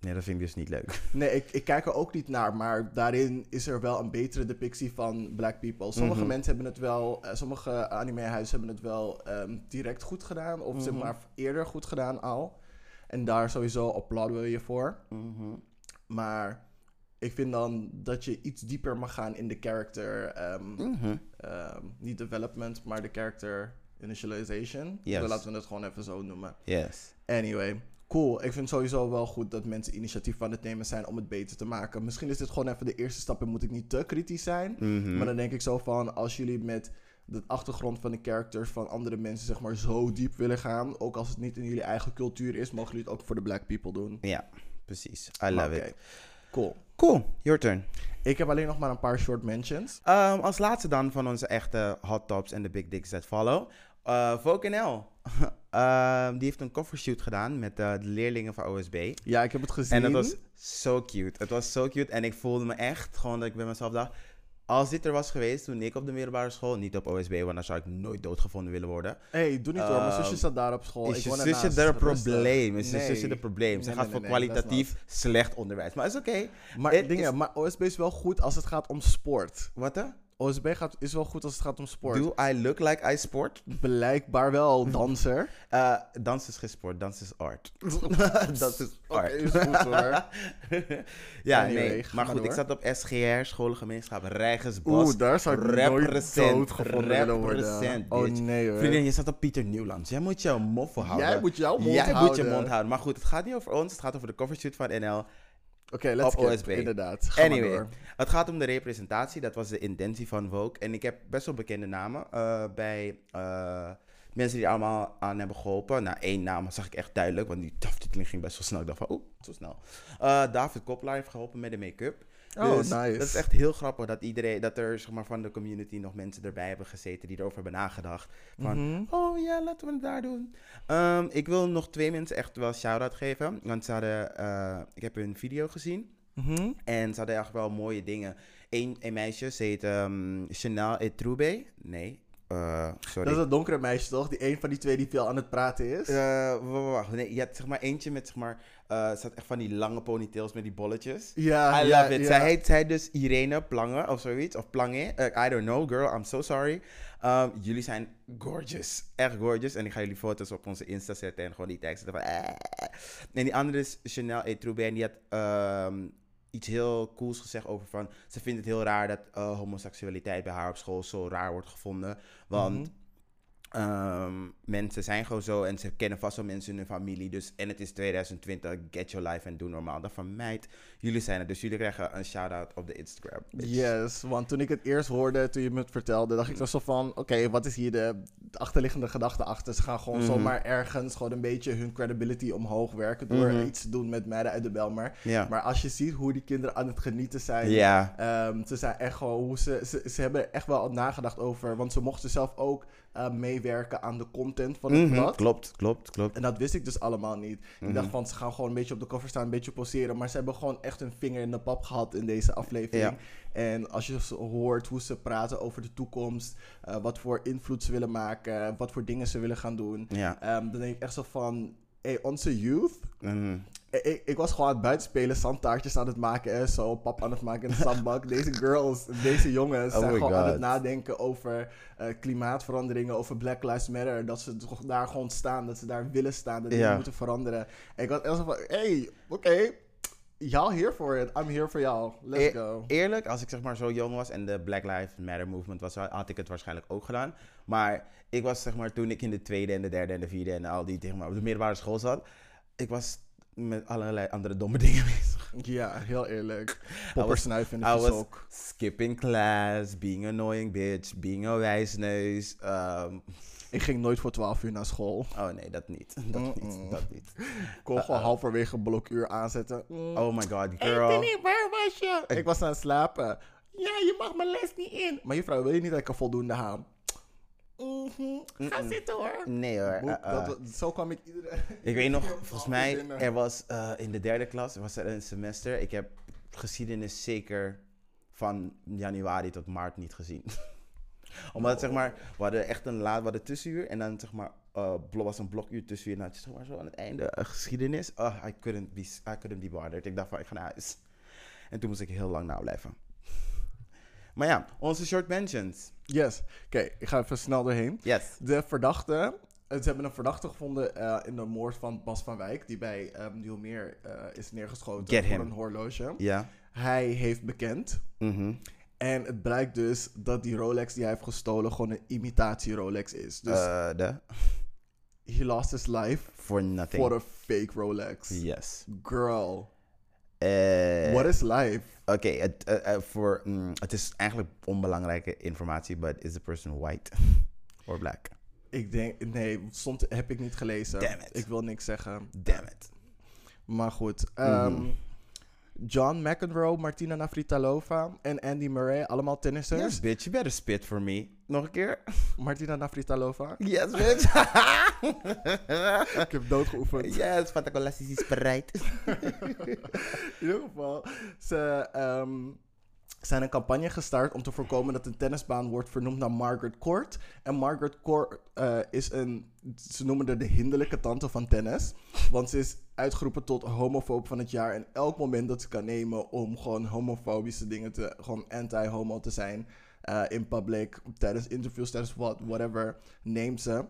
Nee, dat vind ik dus niet leuk. Nee, ik, ik kijk er ook niet naar. Maar daarin is er wel een betere depictie van black people. Sommige Mhm. mensen hebben het wel... eh, sommige anime-huizen hebben het wel ehm, direct goed gedaan. Of zeg Mhm. maar eerder goed gedaan al. En daar sowieso applauden we je voor. Mhm. Maar ik vind dan dat je iets dieper mag gaan in de character... ehm, Mhm. ehm, niet development, maar de character initialization. Yes. Dus laten we het gewoon even zo noemen. Yes. Anyway, cool. Ik vind sowieso wel goed dat mensen initiatief aan het nemen zijn om het beter te maken. Misschien is dit gewoon even de eerste stap en moet ik niet te kritisch zijn. Mhm. Maar dan denk ik zo van, als jullie met de achtergrond van de characters van andere mensen zeg maar zo diep willen gaan, ook als het niet in jullie eigen cultuur is, mogen jullie het ook voor de black people doen. Ja, precies. I love it. Cool. Cool, your turn. Ik heb alleen nog maar een paar short mentions. Ehm, als laatste dan van onze echte hot tops en de big dicks that follow. Uh, Vogue NL. Ehm, die heeft een covershoot gedaan met eh, de leerlingen van OSB. Ja, ik heb het gezien. En dat was zo cute. Het was zo cute. En ik voelde me echt gewoon dat ik bij mezelf dacht... Als dit er was geweest toen ik op de middelbare school... Niet op OSB, want dan zou ik nooit doodgevonden willen worden. hey, doe niet hoor. Mijn Ehm, zusje zat daar op school. Is Ik je woon zusje er een probleem? Is je zusje een probleem? Ze gaat voor kwalitatief slecht onderwijs. Maar is oké. Maar dingen, maar OSB is wel goed als het gaat om sport. Wat hè? OSB gaat, is wel goed als het gaat om sport. Do I look like I sport? Blijkbaar wel danser. Uh, dans is geen sport, dans is art. dat is art. is goed, hoor. ja, Anyway, nee. Maar goed, ik zat op SGR, Scholengemeenschap Rijgersbos. Oeh, daar zou ik nooit Represent, doodgevonden willen worden. represent, Oh nee hoor. Vriendin, je zat op Pieter Nieuwlands. Jij moet jouw moffel houden. Jij moet jouw mond Jij houden. moet je mond houden. Maar goed, het gaat niet over ons. Het gaat over de covershoot van NL. Oké, let's op skip, OSB. Inderdaad. Ga Anyway, het gaat om de representatie. Dat was de intentie van Vogue. En ik heb best wel bekende namen eh, bij eh, mensen die er allemaal aan hebben geholpen. Nou, één naam zag ik echt duidelijk, want die aftiteling ging best wel snel. Ik dacht van, oeh, zo snel. Eh, David Koppelaar heeft geholpen met de make-up. Oh, Dus nice. Dat is echt heel grappig dat iedereen, dat er zeg maar, van de community nog mensen erbij hebben gezeten die erover hebben nagedacht. Van, Mhm. oh ja, laten we het daar doen. Ehm, ik wil nog twee mensen echt wel shout-out geven. Want ze hadden, eh, ik heb hun video gezien. Mhm. En ze hadden echt wel mooie dingen. Eén een meisje, ze heet ehm, Chanel Etroube. Nee, eh, sorry. Dat is dat donkere meisje toch? Die een van die twee die veel aan het praten is. Eh, wacht. Nee, je hebt zeg maar eentje met zeg maar, eh ze had echt van die lange ponytails met die bolletjes. ja, I ja, love it. ja. Zij heet zij dus Irene Plange of zoiets. Of Plange. Eh, I don't know, girl. I'm so sorry. Um, jullie zijn gorgeous. Echt gorgeous. En ik ga jullie foto's op onze Insta zetten en gewoon die tekst zetten van... eh. En die andere is Chanel Etroube. En die had ehm, iets heel cools gezegd over van... Ze vindt het heel raar dat eh, homoseksualiteit bij haar op school zo raar wordt gevonden. Want... Mhm. Ehm, mensen zijn gewoon zo en ze kennen vast wel mensen in hun familie. Dus, en het is 2020, get your life en doe normaal. Van meid, jullie zijn het. Dus jullie krijgen een shout-out op de Instagram. bitch. Yes, want toen ik het eerst hoorde, toen je me het vertelde, dacht ik zo van, oké, wat is hier de, de achterliggende gedachte achter? Ze gaan gewoon Mhm. zomaar ergens gewoon een beetje hun credibility omhoog werken door Mhm. iets te doen met meiden uit de Belmer. Maar als je ziet hoe die kinderen aan het genieten zijn. Ehm, ze zijn echt gewoon hoe ze, ze, ze hebben echt wel nagedacht over, want ze mochten zelf ook eh, meewerken aan de content van het Mhm, blad. Klopt, klopt, klopt. En dat wist ik dus allemaal niet. Mhm. Ik dacht van, ze gaan gewoon een beetje op de cover staan, een beetje poseren. Maar ze hebben gewoon echt hun vinger in de pap gehad in deze aflevering. En als je hoort hoe ze praten over de toekomst, eh, wat voor invloed ze willen maken, wat voor dingen ze willen gaan doen. Ja. ehm, dan denk ik echt zo van, hey, onze youth, Mhm. Ik- ik was gewoon aan het buitenspelen, zandtaartjes aan het maken en zo, pap aan het maken in de zandbak. deze girls, deze jongens Oh zijn gewoon aan het nadenken over eh, klimaatveranderingen, over Black Lives Matter. Dat ze toch daar gewoon staan, dat ze daar willen staan, dat Ja. moeten veranderen. En ik had echt van, hey, oké, y'all here for it, I'm here for y'all, let's E- go. Eerlijk, als ik zeg maar zo jong was en de Black Lives Matter movement was, had ik het waarschijnlijk ook gedaan. Maar ik was zeg maar toen ik in de tweede en de derde en de vierde en al die zeg maar, op de middelbare school zat, ik was met allerlei andere domme dingen bezig. Ja, heel eerlijk. was- Poppersnuif in de I was ook. skipping class, being annoying bitch, being a wijsneus. ehm, Ik ging nooit voor 12 uur naar school. oh nee, dat niet. Dat niet, dat niet. Ik kon gewoon halverwege blokuur aanzetten. Mm. Oh my god, girl. Penny, waar was je? Ik was aan het slapen. Ja, je mag mijn les niet in. Maar juffrouw, wil je niet dat ik er voldoende haal? Mhm. Ga zitten hoor. Nee hoor. Uh-uh. dat, zo kwam ik iedere... Ik weet nog, volgens mij, binnen. er was eh, in de derde klas, was er een semester. Ik heb geschiedenis zeker van januari tot maart niet gezien. Omdat, zeg maar, we hadden echt een laat, we hadden tussenuur. En dan, zeg maar, eh blo- was een blokuur tussenuur. En dan had je, zeg maar, zo aan het einde eh, geschiedenis. Oh, I couldn't be, I couldn't be bothered. Ik dacht van, ik ga naar huis. En toen moest ik heel lang nablijven. Maar ja, onze short mentions. Yes. Oké, ik ga even snel doorheen. Yes. De verdachte... Ze hebben een verdachte gevonden eh, in de moord van Bas van Wijk, die bij um, Nieuwmeer eh, is neergeschoten Get voor him. een horloge. Ja. Hij heeft bekend. Mhm. En het blijkt dus dat die Rolex die hij heeft gestolen gewoon een imitatie Rolex is. Dus Eh, de, he lost his life for nothing. for a fake Rolex. Yes. Girl, Eh, what is life? Oké, het, eh, eh, voor, mm, het is eigenlijk onbelangrijke informatie, but is the person white or black? Ik denk, nee, stond, heb ik niet gelezen. Damn it. Ik wil niks zeggen. Damn it. Maar goed. Mhm. John McEnroe, Martina Navratilova en Andy Murray, allemaal tennissers. Yes, bitch, you better spit for me. Nog een keer? Martina Navratilova. Yes, bitch. ik heb doodgeoefend. yes, Fatacolassis is bereid. In ieder geval, ze ehm, zijn een campagne gestart om te voorkomen dat een tennisbaan wordt vernoemd naar Margaret Court. En Margaret Court eh, is een, ze noemen haar de hinderlijke tante van tennis. Want ze is uitgeroepen tot homofoob van het jaar. En elk moment dat ze kan nemen om gewoon homofobische dingen te, gewoon anti-homo te zijn eh, in public, tijdens interviews, tijdens what, whatever, neemt ze.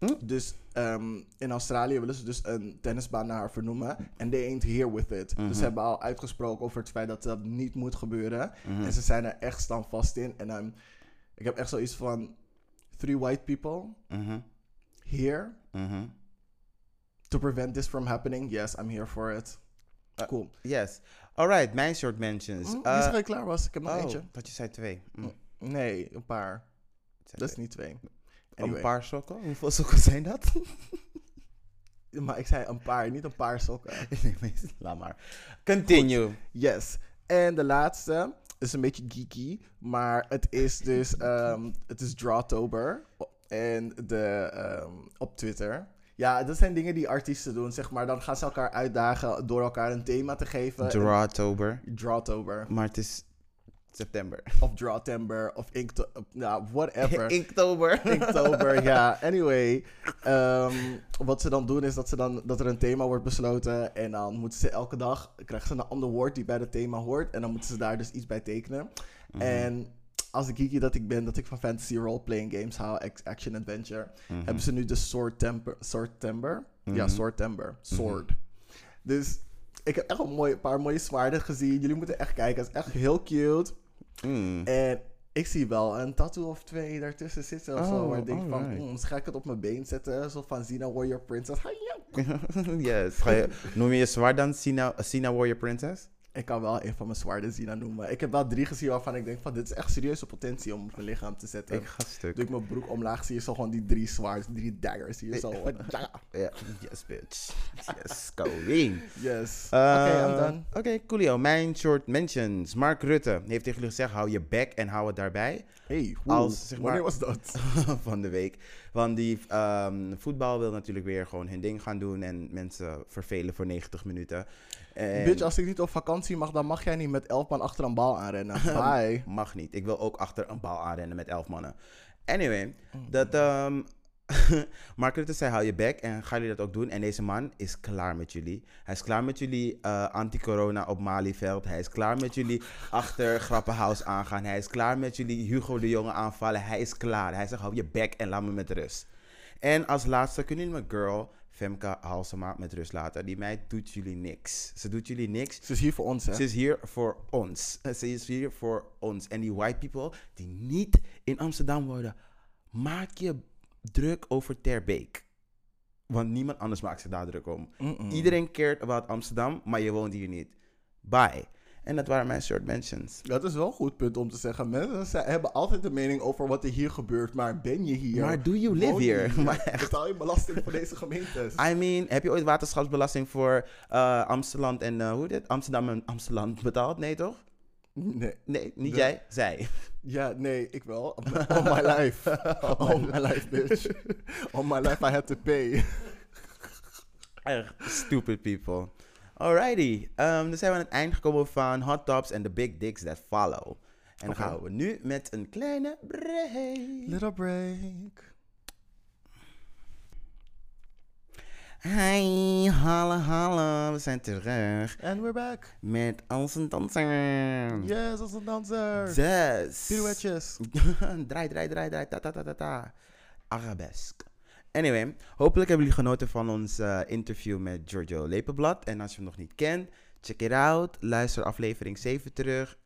Hm? Dus ehm, in Australië willen ze dus een tennisbaan naar haar vernoemen. En they ain't here with it. Mhm. Dus ze hebben al uitgesproken over het feit dat dat niet moet gebeuren. Mhm. En ze zijn er echt standvast in. En ehm, ik heb echt zoiets van... Three white people Mhm, here mhm. to prevent this from happening. Yes, I'm here for it. Uh, Cool. Yes. Alright, mijn short mentions. Hm, Eh, zo dat ik klaar was. Ik heb nog oh, eentje. dat je zei twee. Mm, Nee, een paar. Dat is niet twee. Een paar sokken? Hoeveel sokken zijn dat? Maar ik zei een paar, niet een paar sokken. nee, maar- laat maar. Continue. Yes. En de laatste is een beetje geeky, maar het is dus ehm, het is Drawtober en de ehm, op Twitter. Ja, dat zijn dingen die artiesten doen, zeg maar. Dan gaan ze elkaar uitdagen door elkaar een thema te geven. Drawtober. Drawtober. Maar het is september. Of Drawtember. Of Inkto... Nou, whatever. Inktober. Inktober, ja. Anyway, ehm, wat ze dan doen is dat, ze dan, dat er een thema wordt besloten. En dan moeten ze elke dag, krijgen ze een ander woord die bij het thema hoort. En dan moeten ze daar dus iets bij tekenen. Mhm. En als ik geeky dat ik ben, dat ik van fantasy role-playing games hou, act- action adventure, Mhm. hebben ze nu de Sword Temper. Sword Temper? Ja, Mhm. Sword Temper. Sword. Dus ik heb echt een, mooi, een paar mooie zwaarden gezien. Jullie moeten echt kijken. Het is echt heel cute. Mm. En Ik zie wel een tattoo of twee daartussen zitten of zo. Oh, Waar ik denk van, alright. mm, ga ik het op mijn been zetten? Zo van Zina Warrior Princess. Yes. Ga je, noem je je zwaar dan Sina, Sina Warrior Princess? Ik kan wel een van mijn zwaarden Zina noemen. Ik heb wel drie gezien waarvan ik denk van, dit is echt serieuze potentie om op mijn lichaam te zetten. Ik ga stuk. Doe ik mijn broek omlaag, zie je zo gewoon die drie zwaards, drie daggers hier zo. Ja. Ja, yes, bitch. Yes, going. Yes. Eh, Oké, I'm done. Oké, coolio. Mijn short mentions. Mark Rutte heeft tegen jullie gezegd, hou je bek en hou het daarbij. Hey, hoe? Als, zeg maar- wanneer was dat? van de week. Want die ehm, voetbal wil natuurlijk weer gewoon hun ding gaan doen en mensen vervelen voor 90 minuten. En Bitch, als ik niet op vakantie mag, dan mag jij niet met elf man achter een bal aanrennen. Bye. Mag niet. Ik wil ook achter een bal aanrennen met 11 mannen. Anyway, Oh. dat ehm Mark Rutte zei hou je bek en gaan jullie dat ook doen. En deze man is klaar met jullie. Hij is klaar met jullie eh, anti-corona op Malieveld. Hij is klaar met jullie achter Grappenhuis aangaan. Hij is klaar met jullie Hugo de Jonge aanvallen. Hij is klaar. Hij zegt hou je bek en laat me met rust. En als laatste kunnen jullie mijn girl Femke Halsema met rust laten. Die meid doet jullie niks. Ze doet jullie niks. Ze is hier voor ons, hè? Ze is hier voor ons. Eh, Ze is hier voor ons. En die white people die niet in Amsterdam worden, maak je druk over Terbeek. Want niemand anders maakt zich daar druk om. Mm-mm. Iedereen cared about Amsterdam, maar je woont hier niet. Bye. En dat waren mijn short mentions. Dat is wel een goed punt om te zeggen. Mensen ze hebben altijd een mening over wat er hier gebeurt, maar ben je hier? Maar do you live here? hier? Maar echt. Betaal je belasting voor deze gemeentes? I mean, heb je ooit waterschapsbelasting voor eh, Amsterdam en eh, hoe dit? Amsterdam en Amsterdam betaald? Nee toch? Nee. Nee, niet De- jij, zij. Ja, nee, ik wel. All my life. All my life, bitch. All my life I had to pay. Echt stupid people. Alrighty, ehm, dan zijn we aan het eind gekomen van Hot Tops en the Big Dicks that follow. En dan gaan we nu met een kleine break. Little break. Hi, hallo, hallo, we zijn terug And we're back. met onze danser. Yes, als een danser. Zes. Pirouetjes. draai, draai, draai, draai, ta, ta, ta, ta, ta. Arabesk. Anyway, hopelijk hebben jullie genoten van ons eh, interview met Giorgio Lepenblad. En als je hem nog niet kent, check it out. Luister aflevering 7 terug.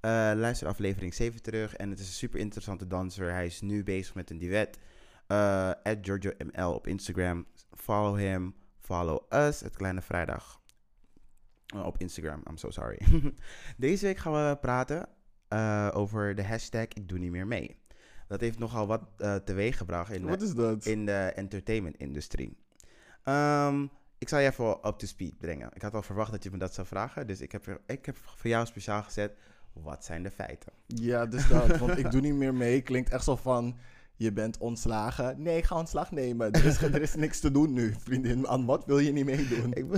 Eh, luister aflevering 7 terug. En het is een super interessante danser. Hij is nu bezig met een duet. Eh at Giorgio ML op Instagram. Follow him. Follow us. Het Kleine Vrijdag. Eh, op Instagram. I'm so sorry. Deze week gaan we praten eh, over de hashtag Ik doe niet meer mee. Dat heeft nogal wat eh teweeg gebracht in Wat de, is dat? in de entertainment-industrie. Ehm, ik zal je even up to speed brengen. Ik had al verwacht dat je me dat zou vragen. Dus ik heb, ik heb voor jou speciaal gezet. Wat zijn de feiten? Ja, dus dat. Want ik doe niet meer mee. Klinkt echt zo van... Je bent ontslagen. Nee, ik ga ontslag nemen. Er is, er is niks te doen nu, vriendin. Aan wat wil je niet meedoen?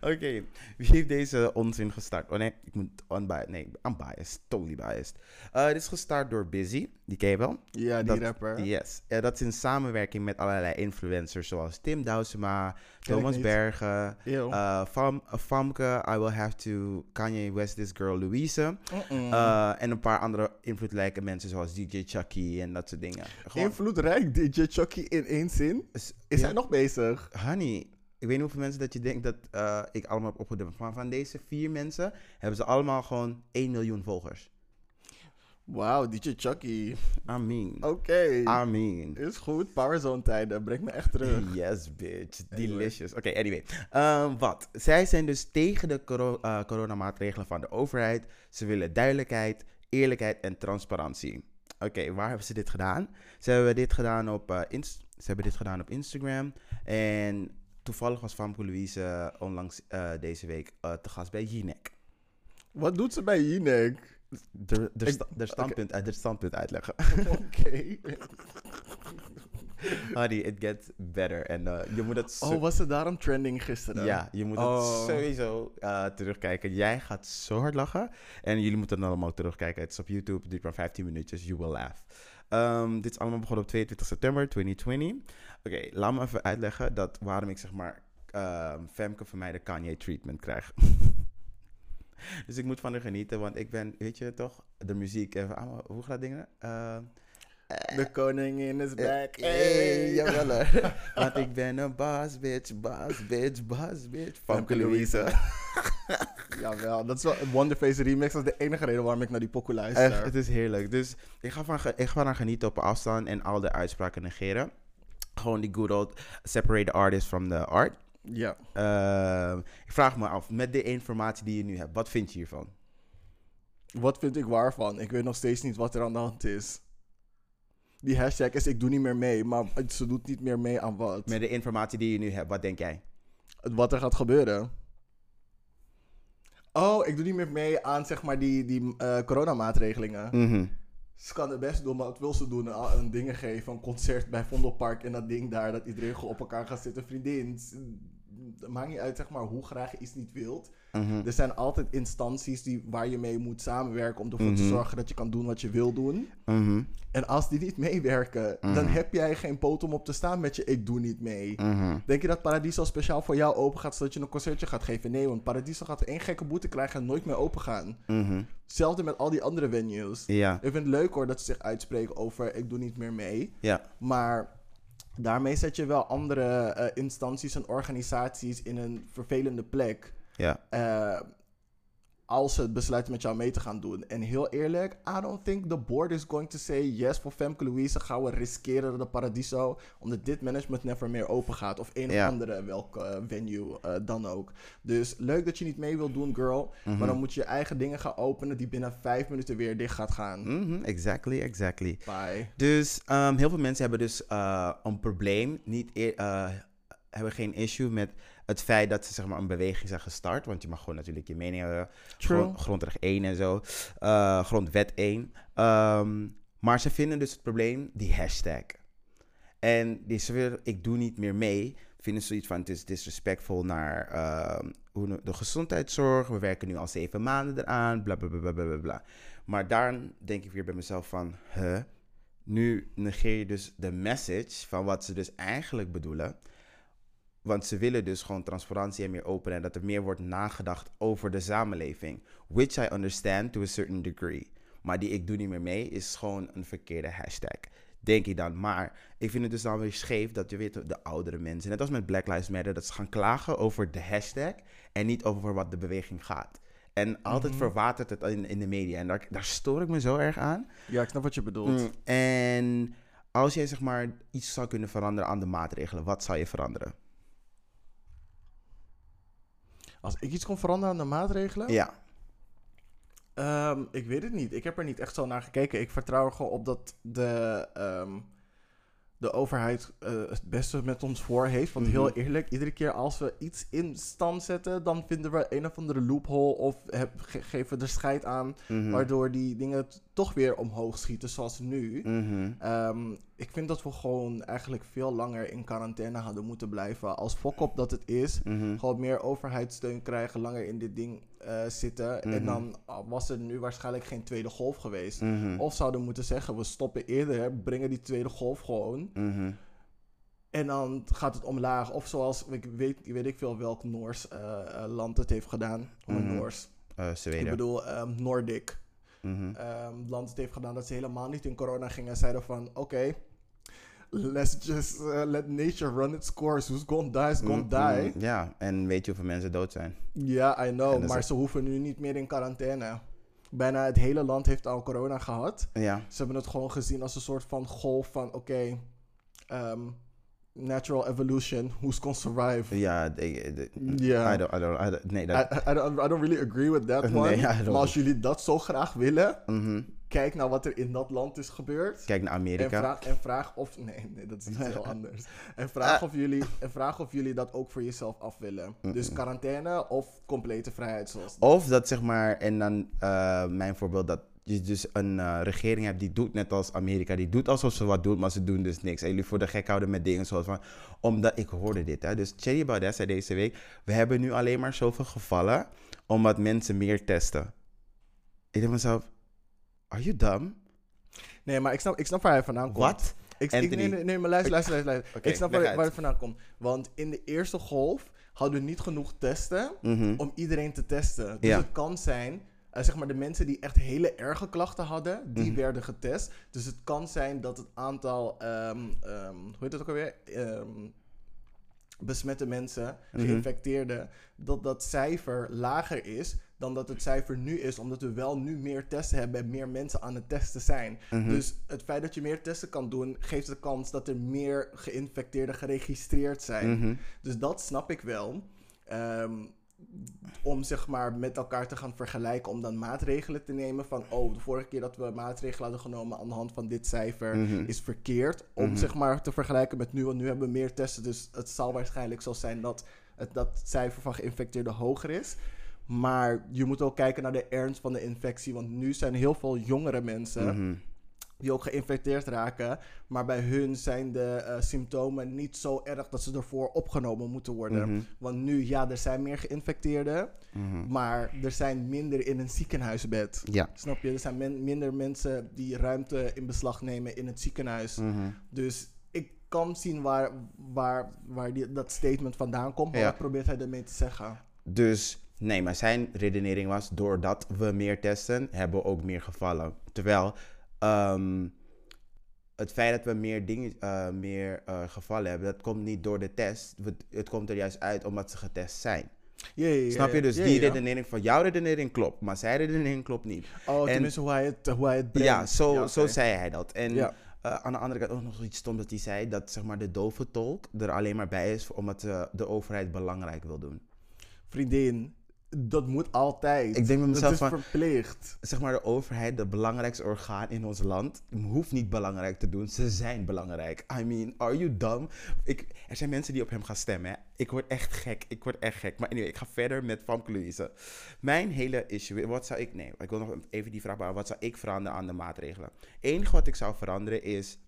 Oké, wie heeft deze onzin gestart? Oh nee, ik moet unbiased. Nee, I'm biased. Totally biased. Eh, dit is gestart door Busy. Die ken je wel? Ja, die Dat- rapper. Yes. Ja, dat is in samenwerking met allerlei influencers zoals Tim Douwsema, Thomas. Bergen, uh, Fam, uh, Famke, I Will Have To, Kanye West, This Girl, Louise. En een paar andere invloedrijke mensen zoals DJ Chucky en dat soort dingen. Gewoon, Invloedrijk, DJ Chucky in één zin. is, Is ja, hij nog bezig? Honey, ik weet niet hoeveel mensen dat je denkt dat uh, ik allemaal heb opgedumpt. Maar van deze vier mensen hebben ze allemaal gewoon 1 miljoen volgers. Wauw, DJ Chucky. I mean. Oké. I mean. Is goed. Powerzone tijden. Breng me echt terug. Yes, bitch. Delicious. Oké, anyway. Ehm, wat? Zij zijn dus tegen de coro- eh, coronamaatregelen van de overheid. Ze willen duidelijkheid, eerlijkheid en transparantie. Oké, waar hebben ze dit gedaan? Ze hebben dit gedaan op, eh, Inst- ze hebben dit gedaan op Instagram. En toevallig was Famke Louise eh, onlangs eh, deze week te gast bij Jinek. Wat doet ze bij Jinek? De standpunt, de standpunt uitleggen. Oké. Honey, it gets better. En eh, je moet het. Oh, was ze daarom trending gisteren? Ja, je moet het Oh. sowieso eh, terugkijken. Jij gaat zo hard lachen. En jullie moeten het allemaal terugkijken. Het is op YouTube. Het duurt maar 15 minuutjes. You will laugh. Ehm, dit is allemaal begonnen op 22 september 2020. Oké, laat me even uitleggen dat waarom ik zeg maar ehm, Femke van mij de Kanye treatment krijg. dus ik moet van haar genieten, want ik ben, weet je toch, de muziek. Even, hoe gaat dat dingen? Ehm, De koningin is back. Hey, Hey. jawel. Want ik ben een boss bitch, boss bitch, boss bitch. Famke Famke Louise. Jawel, dat is wel een Wonderface remix. Dat is de enige reden waarom ik naar die pokoe luister. Echt, het is heerlijk. Dus ik ga, van, ik ga van genieten op afstand en al de uitspraken negeren. Gewoon die good old separate the artist from the art. Ja. Ehm, ik vraag me af, met de informatie die je nu hebt, wat vind je hiervan? Wat vind ik waarvan? Ik weet nog steeds niet wat er aan de hand is. Die hashtag is ik doe niet meer mee, maar ze doet niet meer mee aan wat. Met de informatie die je nu hebt, wat denk jij? Wat er gaat gebeuren. Oh, ik doe niet meer mee aan zeg maar die, die eh, coronamaatregelingen. Mhm. Ze kan het best doen, maar wat wil ze doen? Een, een dingen geven, een concert bij Vondelpark en dat ding daar, dat iedereen op elkaar gaat zitten. Vriendin, het maakt niet uit zeg maar hoe graag je iets niet wilt. Mhm. Er zijn altijd instanties die, waar je mee moet samenwerken om ervoor te Mhm. zorgen dat je kan doen wat je wil doen. Mhm. En als die niet meewerken, dan heb jij geen poot om op te staan met je ik doe niet mee. Denk je dat Paradiso speciaal voor jou open gaat zodat je een concertje gaat geven? Nee, want Paradiso gaat één gekke boete krijgen en nooit meer open gaan. Hetzelfde met al die andere venues. Ja, Ik vind het leuk hoor dat ze zich uitspreken over ik doe niet meer mee. ja. Maar daarmee zet je wel andere eh, instanties en organisaties in een vervelende plek. Ja. eh, als ze het besluiten met jou mee te gaan doen. En heel eerlijk, I don't think the board is going to say yes voor Femke Louise. Gaan we riskeren dat de Paradiso, omdat dit management never meer open gaat. Of een Ja. of andere welke eh, venue eh, dan ook. Dus leuk dat je niet mee wilt doen, girl. Mhm. Maar dan moet je je eigen dingen gaan openen die binnen vijf minuten weer dicht gaat gaan. Mhm, Exactly, exactly. Bye. Dus ehm, heel veel mensen hebben dus een probleem, niet eh, hebben geen issue met het feit dat ze zeg maar, een beweging zijn gestart. Want je mag gewoon natuurlijk je mening hebben. True. Grond, grondrecht 1 en zo. eh, grondwet 1. Ehm, maar ze vinden dus het probleem die hashtag. En die ze willen, ik doe niet meer mee. Vinden ze iets van het is disrespectful naar ehm, hoe de gezondheidszorg. We werken nu al zeven maanden eraan. Bla bla bla bla bla bla, bla. Maar daar denk ik weer bij mezelf van, huh? Nu negeer je dus de message van wat ze dus eigenlijk bedoelen. Want ze willen dus gewoon transparantie en meer open en dat er meer wordt nagedacht over de samenleving. Which I understand to a certain degree. Maar die ik doe niet meer mee is gewoon een verkeerde hashtag. Denk ik dan. Maar ik vind het dus dan weer scheef dat je weet, de oudere mensen, net als met Black Lives Matter, dat ze gaan klagen over de hashtag en niet over wat de beweging gaat. En altijd verwatert het in, in de media. En daar, daar stoor ik me zo erg aan. Ja, ik snap wat je bedoelt. Mm, En als jij zeg maar iets zou kunnen veranderen aan de maatregelen, wat zou je veranderen? Als ik iets kon veranderen aan de maatregelen? Ja. Ehm, ik weet het niet. Ik heb er niet echt zo naar gekeken. Ik vertrouw er gewoon op dat de, ehm, de overheid eh, het beste met ons voor heeft. Want heel Mhm. eerlijk, iedere keer als we iets in stand zetten, dan vinden we een of andere loophole of heb, ge- geven we er scheid aan. Mhm. Waardoor die dingen toch weer omhoog schieten, zoals nu. Mhm. Ehm, ik vind dat we gewoon eigenlijk veel langer in quarantaine hadden moeten blijven. Als fok dat het is. Mhm. Gewoon meer overheidssteun krijgen, langer in dit ding eh, zitten. En Mhm. dan ah, was er nu waarschijnlijk geen tweede golf geweest. Mhm. Of zouden moeten zeggen, we stoppen eerder, brengen die tweede golf gewoon. En dan gaat het omlaag. Of zoals, ik weet, weet ik veel welk Noors eh, eh, land het heeft gedaan. Of. Noors. Zweden. Ik bedoel, ehm Nordic. Ehm, land het heeft gedaan dat ze helemaal niet in corona gingen. En zeiden van, oké, let's just uh, let nature run its course. Who's gonna die is gonna Mhm. die. Ja, en weet je hoeveel mensen dood zijn? Ja, I know. Maar ze hoeven nu niet meer in quarantaine. Bijna het hele land heeft al corona gehad. Ja. Ze hebben het gewoon gezien als een soort van golf van... Oké, ehm, natural evolution. Who's gonna survive? Ja, de, de- Ja. I don't, I don't, I don't- nee, I, dat... I, I don't, I don't really agree with that one. Nee, maar als jullie dat zo graag willen... Mhm. Kijk naar wat er in dat land is gebeurd. Kijk naar En Amerika. vraag, en vraag of... Nee, nee, dat is iets heel anders. En vraag, Ah. of jullie, en vraag of jullie dat ook voor jezelf af willen. Dus quarantaine of complete vrijheid zoals... Of dat zeg maar, en dan eh, mijn voorbeeld, dat je dus een eh, regering hebt die doet net als Amerika. Die doet alsof ze wat doen, maar ze doen dus niks. En jullie voor de gek houden met dingen zoals van, omdat ik hoorde dit. Hè. Dus Thierry Baudet zei deze week, we hebben nu alleen maar zoveel gevallen omdat mensen meer testen. Ik denk mezelf, are you dumb? Nee, maar ik snap, ik snap waar hij vandaan komt. Wat? Ik, ik, nee, nee, nee, maar luister, luister, luister. luister. Oké, ik snap waar, uit. waar het vandaan komt. Want in de eerste golf hadden we niet genoeg testen Mhm. om iedereen te testen. Dus Ja. het kan zijn, eh, zeg maar de mensen die echt hele erge klachten hadden, die Mhm. werden getest. Dus het kan zijn dat het aantal, ehm, hoe heet het ook alweer? Ehm, besmette mensen, Mhm. geïnfecteerden, dat dat cijfer lager is dan dat het cijfer nu is, omdat we wel nu meer testen hebben en meer mensen aan het testen zijn. Mhm. Dus het feit dat je meer testen kan doen, geeft de kans dat er meer geïnfecteerden geregistreerd zijn. Dus dat snap ik wel. Ehm, om zeg maar met elkaar te gaan vergelijken, om dan maatregelen te nemen van, oh, de vorige keer dat we maatregelen hadden genomen aan de hand van dit cijfer Mhm. is verkeerd. Om Mhm. zeg maar te vergelijken met nu, want nu hebben we meer testen, dus het zal waarschijnlijk zo zijn dat het dat cijfer van geïnfecteerden hoger is. Maar je moet ook kijken naar de ernst van de infectie, want nu zijn heel veel jongere mensen Mhm. Die ook geïnfecteerd raken. Maar bij hun zijn de eh, symptomen niet zo erg dat ze ervoor opgenomen moeten worden. Mhm. Want nu, ja, er zijn meer geïnfecteerden, Mhm. maar er zijn minder in een ziekenhuisbed. Ja. Snap je? Er zijn men- minder mensen die ruimte in beslag nemen in het ziekenhuis. Mhm. Dus ik kan zien waar, waar, waar die, dat statement vandaan komt. Maar Ja. wat probeert hij ermee te zeggen? Dus nee, maar zijn redenering was: doordat we meer testen, hebben we ook meer gevallen. Terwijl ehm, het feit dat we meer, dingen, eh, meer eh, gevallen hebben, dat komt niet door de test. Het, komt er juist uit omdat ze getest zijn. Ja, ja, ja, Snap je? Dus die redenering van jouw redenering klopt, maar zijn redenering klopt niet. Oh, en- tenminste hoe hij het, hoe hij het brengt. Ja, zo, zo zei hij dat. En eh, aan de andere kant ook nog iets stom dat hij zei dat zeg maar, de dove tolk er alleen maar bij is omdat de overheid belangrijk wil doen. Vriendin, dat moet altijd. Ik denk bij mezelf dat is van- verplicht. zeg maar de overheid, de belangrijkste orgaan in ons land, hoeft niet belangrijk te doen. Ze zijn belangrijk. I mean, are you dumb? Ik, er zijn mensen die op hem gaan stemmen. Hè? Ik word echt gek. Ik word echt gek. Maar anyway, ik ga verder met Famke Louise. Mijn hele issue, wat zou ik, nee, ik wil nog even die vraag beantwoorden. Wat zou ik veranderen aan de maatregelen? Enige wat ik zou veranderen is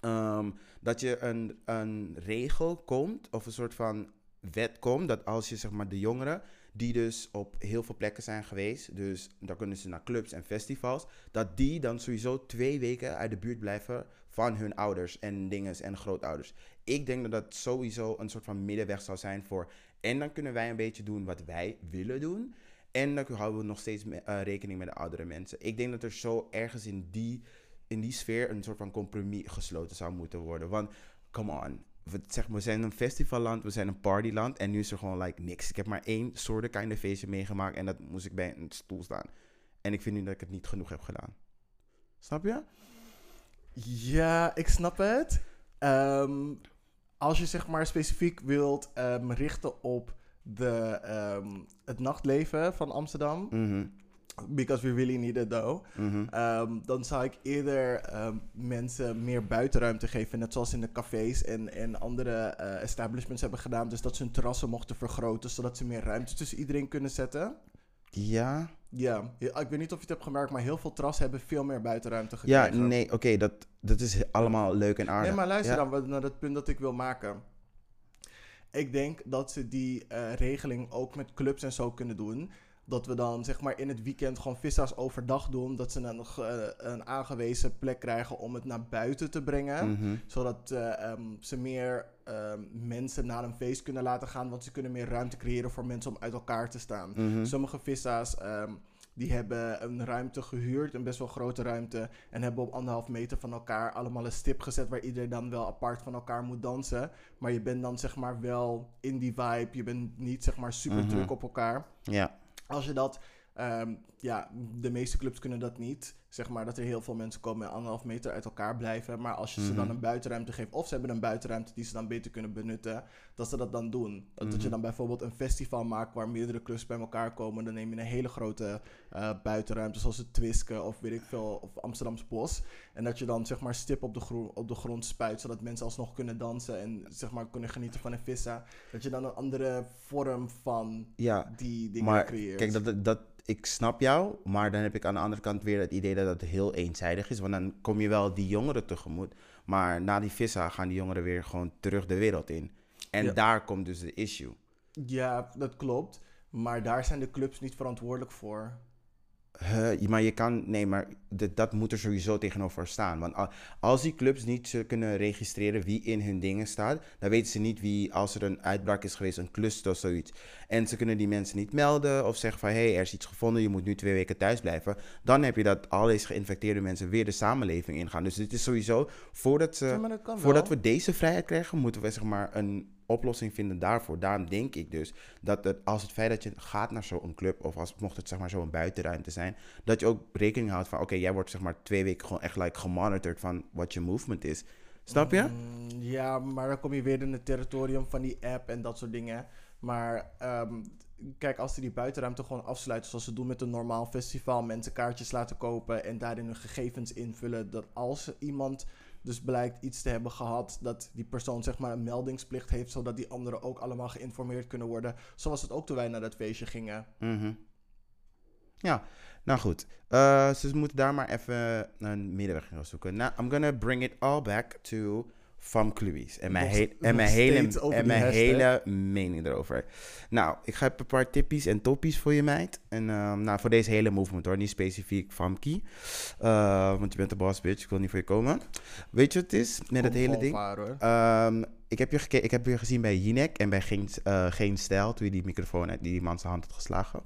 ehm, dat je een, een regel komt, of een soort van wet komt, dat als je zeg maar de jongeren die dus op heel veel plekken zijn geweest, dus dan kunnen ze naar clubs en festivals, dat die dan sowieso twee weken uit de buurt blijven van hun ouders en dinges en grootouders. Ik denk dat dat sowieso een soort van middenweg zou zijn voor, en dan kunnen wij een beetje doen wat wij willen doen, en dan houden we nog steeds eh, rekening met de oudere mensen. Ik denk dat er zo ergens in die, in die sfeer een soort van compromis gesloten zou moeten worden. Want, come on. We, zeg, maar, we zijn een festivalland, we zijn een partyland. En nu is er gewoon like, niks. Ik heb maar één soort kind of feestje meegemaakt. En dat moest ik bij een stoel staan. En ik vind nu dat ik het niet genoeg heb gedaan. Snap je? Ja, ik snap het. Ehm, als je zeg maar specifiek wilt ehm, richten op de, ehm, het nachtleven van Amsterdam, Mhm, because we really need it though, mhm. ehm, dan zou ik eerder ehm, mensen meer buitenruimte geven. Net zoals in de cafés en, en andere eh, establishments hebben gedaan. Dus dat ze hun terrassen mochten vergroten, zodat ze meer ruimte tussen iedereen kunnen zetten. Ja. Ja, ja, ik weet niet of je het hebt gemerkt, maar heel veel terrassen hebben veel meer buitenruimte Ja, gekregen. nee, oké, dat, dat is allemaal leuk en aardig. Nee, maar luister Ja. dan naar het punt dat ik wil maken. Ik denk dat ze die eh, regeling ook met clubs en zo kunnen doen. Dat we dan zeg maar in het weekend gewoon vissa's overdag doen. Dat ze dan nog eh, een aangewezen plek krijgen om het naar buiten te brengen. Mhm. Zodat eh, ehm, ze meer ehm, mensen naar een feest kunnen laten gaan. Want ze kunnen meer ruimte creëren voor mensen om uit elkaar te staan. Mhm. Sommige vissa's ehm, die hebben een ruimte gehuurd, een best wel grote ruimte. En hebben op anderhalf meter van elkaar allemaal een stip gezet waar iedereen dan wel apart van elkaar moet dansen. Maar je bent dan zeg maar wel in die vibe. Je bent niet zeg maar super Mhm. druk op elkaar. Ja. Als je dat, ehm, ja, de meeste clubs kunnen dat niet. Zeg maar dat er heel veel mensen komen en anderhalf meter uit elkaar blijven. Maar als je ze dan Mhm. een buitenruimte geeft, of ze hebben een buitenruimte die ze dan beter kunnen benutten, dat ze dat dan doen. Dat, je Mhm. dan bijvoorbeeld een festival maakt waar meerdere clubs bij elkaar komen. Dan neem je een hele grote eh, buitenruimte, zoals het Twiske of weet ik veel, of Amsterdams Bos. En dat je dan zeg maar stip op de, op de grond spuit, zodat mensen alsnog kunnen dansen en zeg maar kunnen genieten van een vissa. Dat je dan een andere vorm van Ja, die dingen maar creëert. kijk, dat, dat, ik snap jou, maar dan heb ik aan de andere kant weer het idee dat het heel eenzijdig is. Want dan kom je wel die jongeren tegemoet, maar na die vissa gaan die jongeren weer gewoon terug de wereld in. En Ja. daar komt dus de issue. Ja, dat klopt. Maar daar zijn de clubs niet verantwoordelijk voor. Maar je kan, nee, maar dat- dat moet er sowieso tegenover staan. Want al- als die clubs niet zullen kunnen registreren wie in hun dingen staat, dan weten ze niet wie, als er een uitbraak is geweest, een cluster of zoiets. En ze kunnen die mensen niet melden of zeggen van, hé, hey, er is iets gevonden, je moet nu twee weken thuis blijven. Dan heb je dat al deze geïnfecteerde mensen weer de samenleving ingaan. Dus het is sowieso, voordat, ze, Ja, kan voordat we deze vrijheid krijgen, moeten we zeg maar een oplossing vinden daarvoor. Daarom denk ik dus dat het, als het feit dat je gaat naar zo'n club, of als mocht het zeg maar zo'n buitenruimte zijn, dat je ook rekening houdt van, oké, jij wordt zeg maar twee weken gewoon echt like gemonitord van wat je movement is. Snap je? Mm, ja, maar dan kom je weer in het territorium van die app en dat soort dingen. Maar ehm, kijk, als ze die buitenruimte gewoon afsluiten, zoals ze doen met een normaal festival, mensen kaartjes laten kopen en daarin hun gegevens invullen, dat als iemand dus blijkt iets te hebben gehad, dat die persoon zeg maar een meldingsplicht heeft, zodat die anderen ook allemaal geïnformeerd kunnen worden. Zoals het ook toen wij naar dat feestje gingen. Mhm. Ja, nou goed. Eh, ze moeten daar maar even een middenweg gaan zoeken. Nou, I'm gonna bring it all back to Famke Louise. En mijn, en mijn, hele, en mijn hashtag. hele mening erover. Nou, ik ga een paar tippies en toppies voor je, meid. En ehm, nou, voor deze hele movement hoor, niet specifiek Famke. Eh, want je bent de boss, bitch. Ik wil niet voor je komen. Weet je wat het is met het hele ding? Ehm, ik, heb je ik heb je gezien bij Jinek en bij Geen, eh, Geen Stijl, toen je die microfoon uit die, die man zijn hand had geslagen.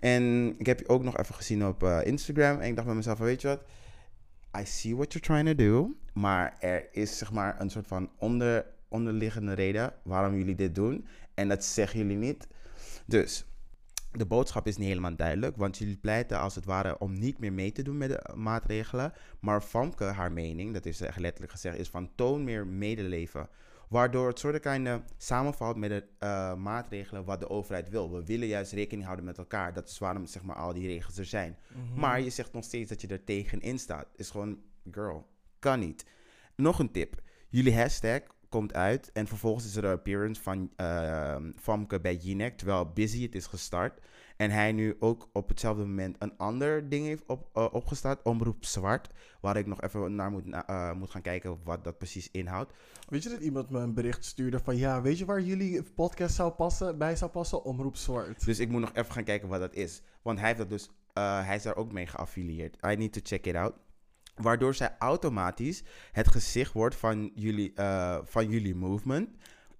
En ik heb je ook nog even gezien op eh, Instagram. En ik dacht bij mezelf, van, weet je wat? I see what you're trying to do. Maar er is zeg maar een soort van onder, onderliggende reden waarom jullie dit doen. En dat zeggen jullie niet. Dus de boodschap is niet helemaal duidelijk. Want jullie pleiten als het ware om niet meer mee te doen met de maatregelen. Maar Famke, haar mening, dat is echt letterlijk gezegd, is van toon meer medeleven. Waardoor het soort samenvalt met de eh, maatregelen wat de overheid wil. We willen juist rekening houden met elkaar. Dat is waarom zeg maar, al die regels er zijn. Maar je zegt nog steeds dat je er tegenin staat. Is gewoon, girl, kan niet. Nog een tip. Jullie hashtag komt uit en vervolgens is er een appearance van uh, Famke bij Jinek, terwijl Busy het is gestart. En hij nu ook op hetzelfde moment een ander ding heeft op, uh, opgestart, Omroep Zwart, waar ik nog even naar moet, uh, moet gaan kijken wat dat precies inhoudt. Weet je dat iemand me een bericht stuurde van ja, weet je waar jullie podcast zou passen, bij zou passen? Omroep Zwart. Dus ik moet nog even gaan kijken wat dat is. Want hij heeft dat dus, uh, hij is daar ook mee geaffilieerd. I need to check it out. Waardoor zij automatisch het gezicht wordt van jullie, van jullie movement.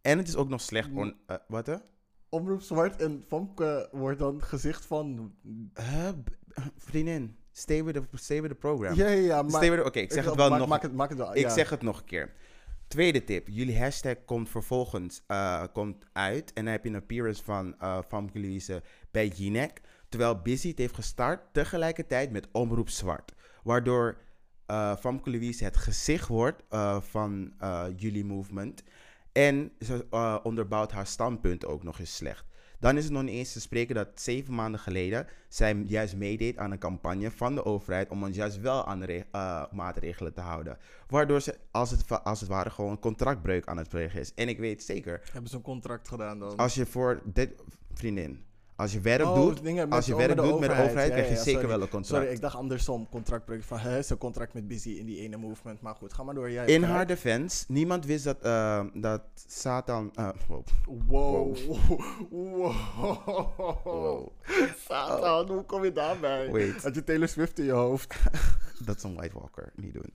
En het is ook nog slecht. On, uh, wat hè? Omroep Zwart en Famke wordt dan gezicht van. Uh, vriendin, stay with the, stay with the program. Ja, ja, ja. Maar, okay, ik zeg het wel maak, nog. Maak het, maak het wel, ik ja. zeg het nog een keer. Tweede tip. Jullie hashtag komt vervolgens uh, komt uit. En dan heb je een appearance van uh, Famke Louise bij Jinek. Terwijl Busy het heeft gestart tegelijkertijd met Omroep Zwart. Waardoor uh, Famke Louise het gezicht wordt uh, van jullie movement. En ze uh, onderbouwt haar standpunt ook nog eens slecht. Dan is het nog niet eens te spreken dat zeven maanden geleden zij juist meedeed aan een campagne van de overheid om ons juist wel aan de uh, maatregelen te houden. Waardoor ze als het, als het ware gewoon een contractbreuk aan het plegen is. En ik weet zeker. Hebben ze een contract gedaan dan? Als je voor dit, vriendin, als je werk oh, doet, dingen als je werk doet met de overheid, ja, krijg je ja, zeker wel een contract. Sorry, ik dacht andersom. Contractbreuk van, hè, een contract met Busy in die ene movement. Maar goed, ga maar door. Jij in haar defense, niemand wist dat, uh, dat Satan... Uh, wow. Wow. wow. wow. Satan, hoe kom je daarbij? Wait. Had je Taylor Swift in je hoofd? dat is een White Walker, niet doen.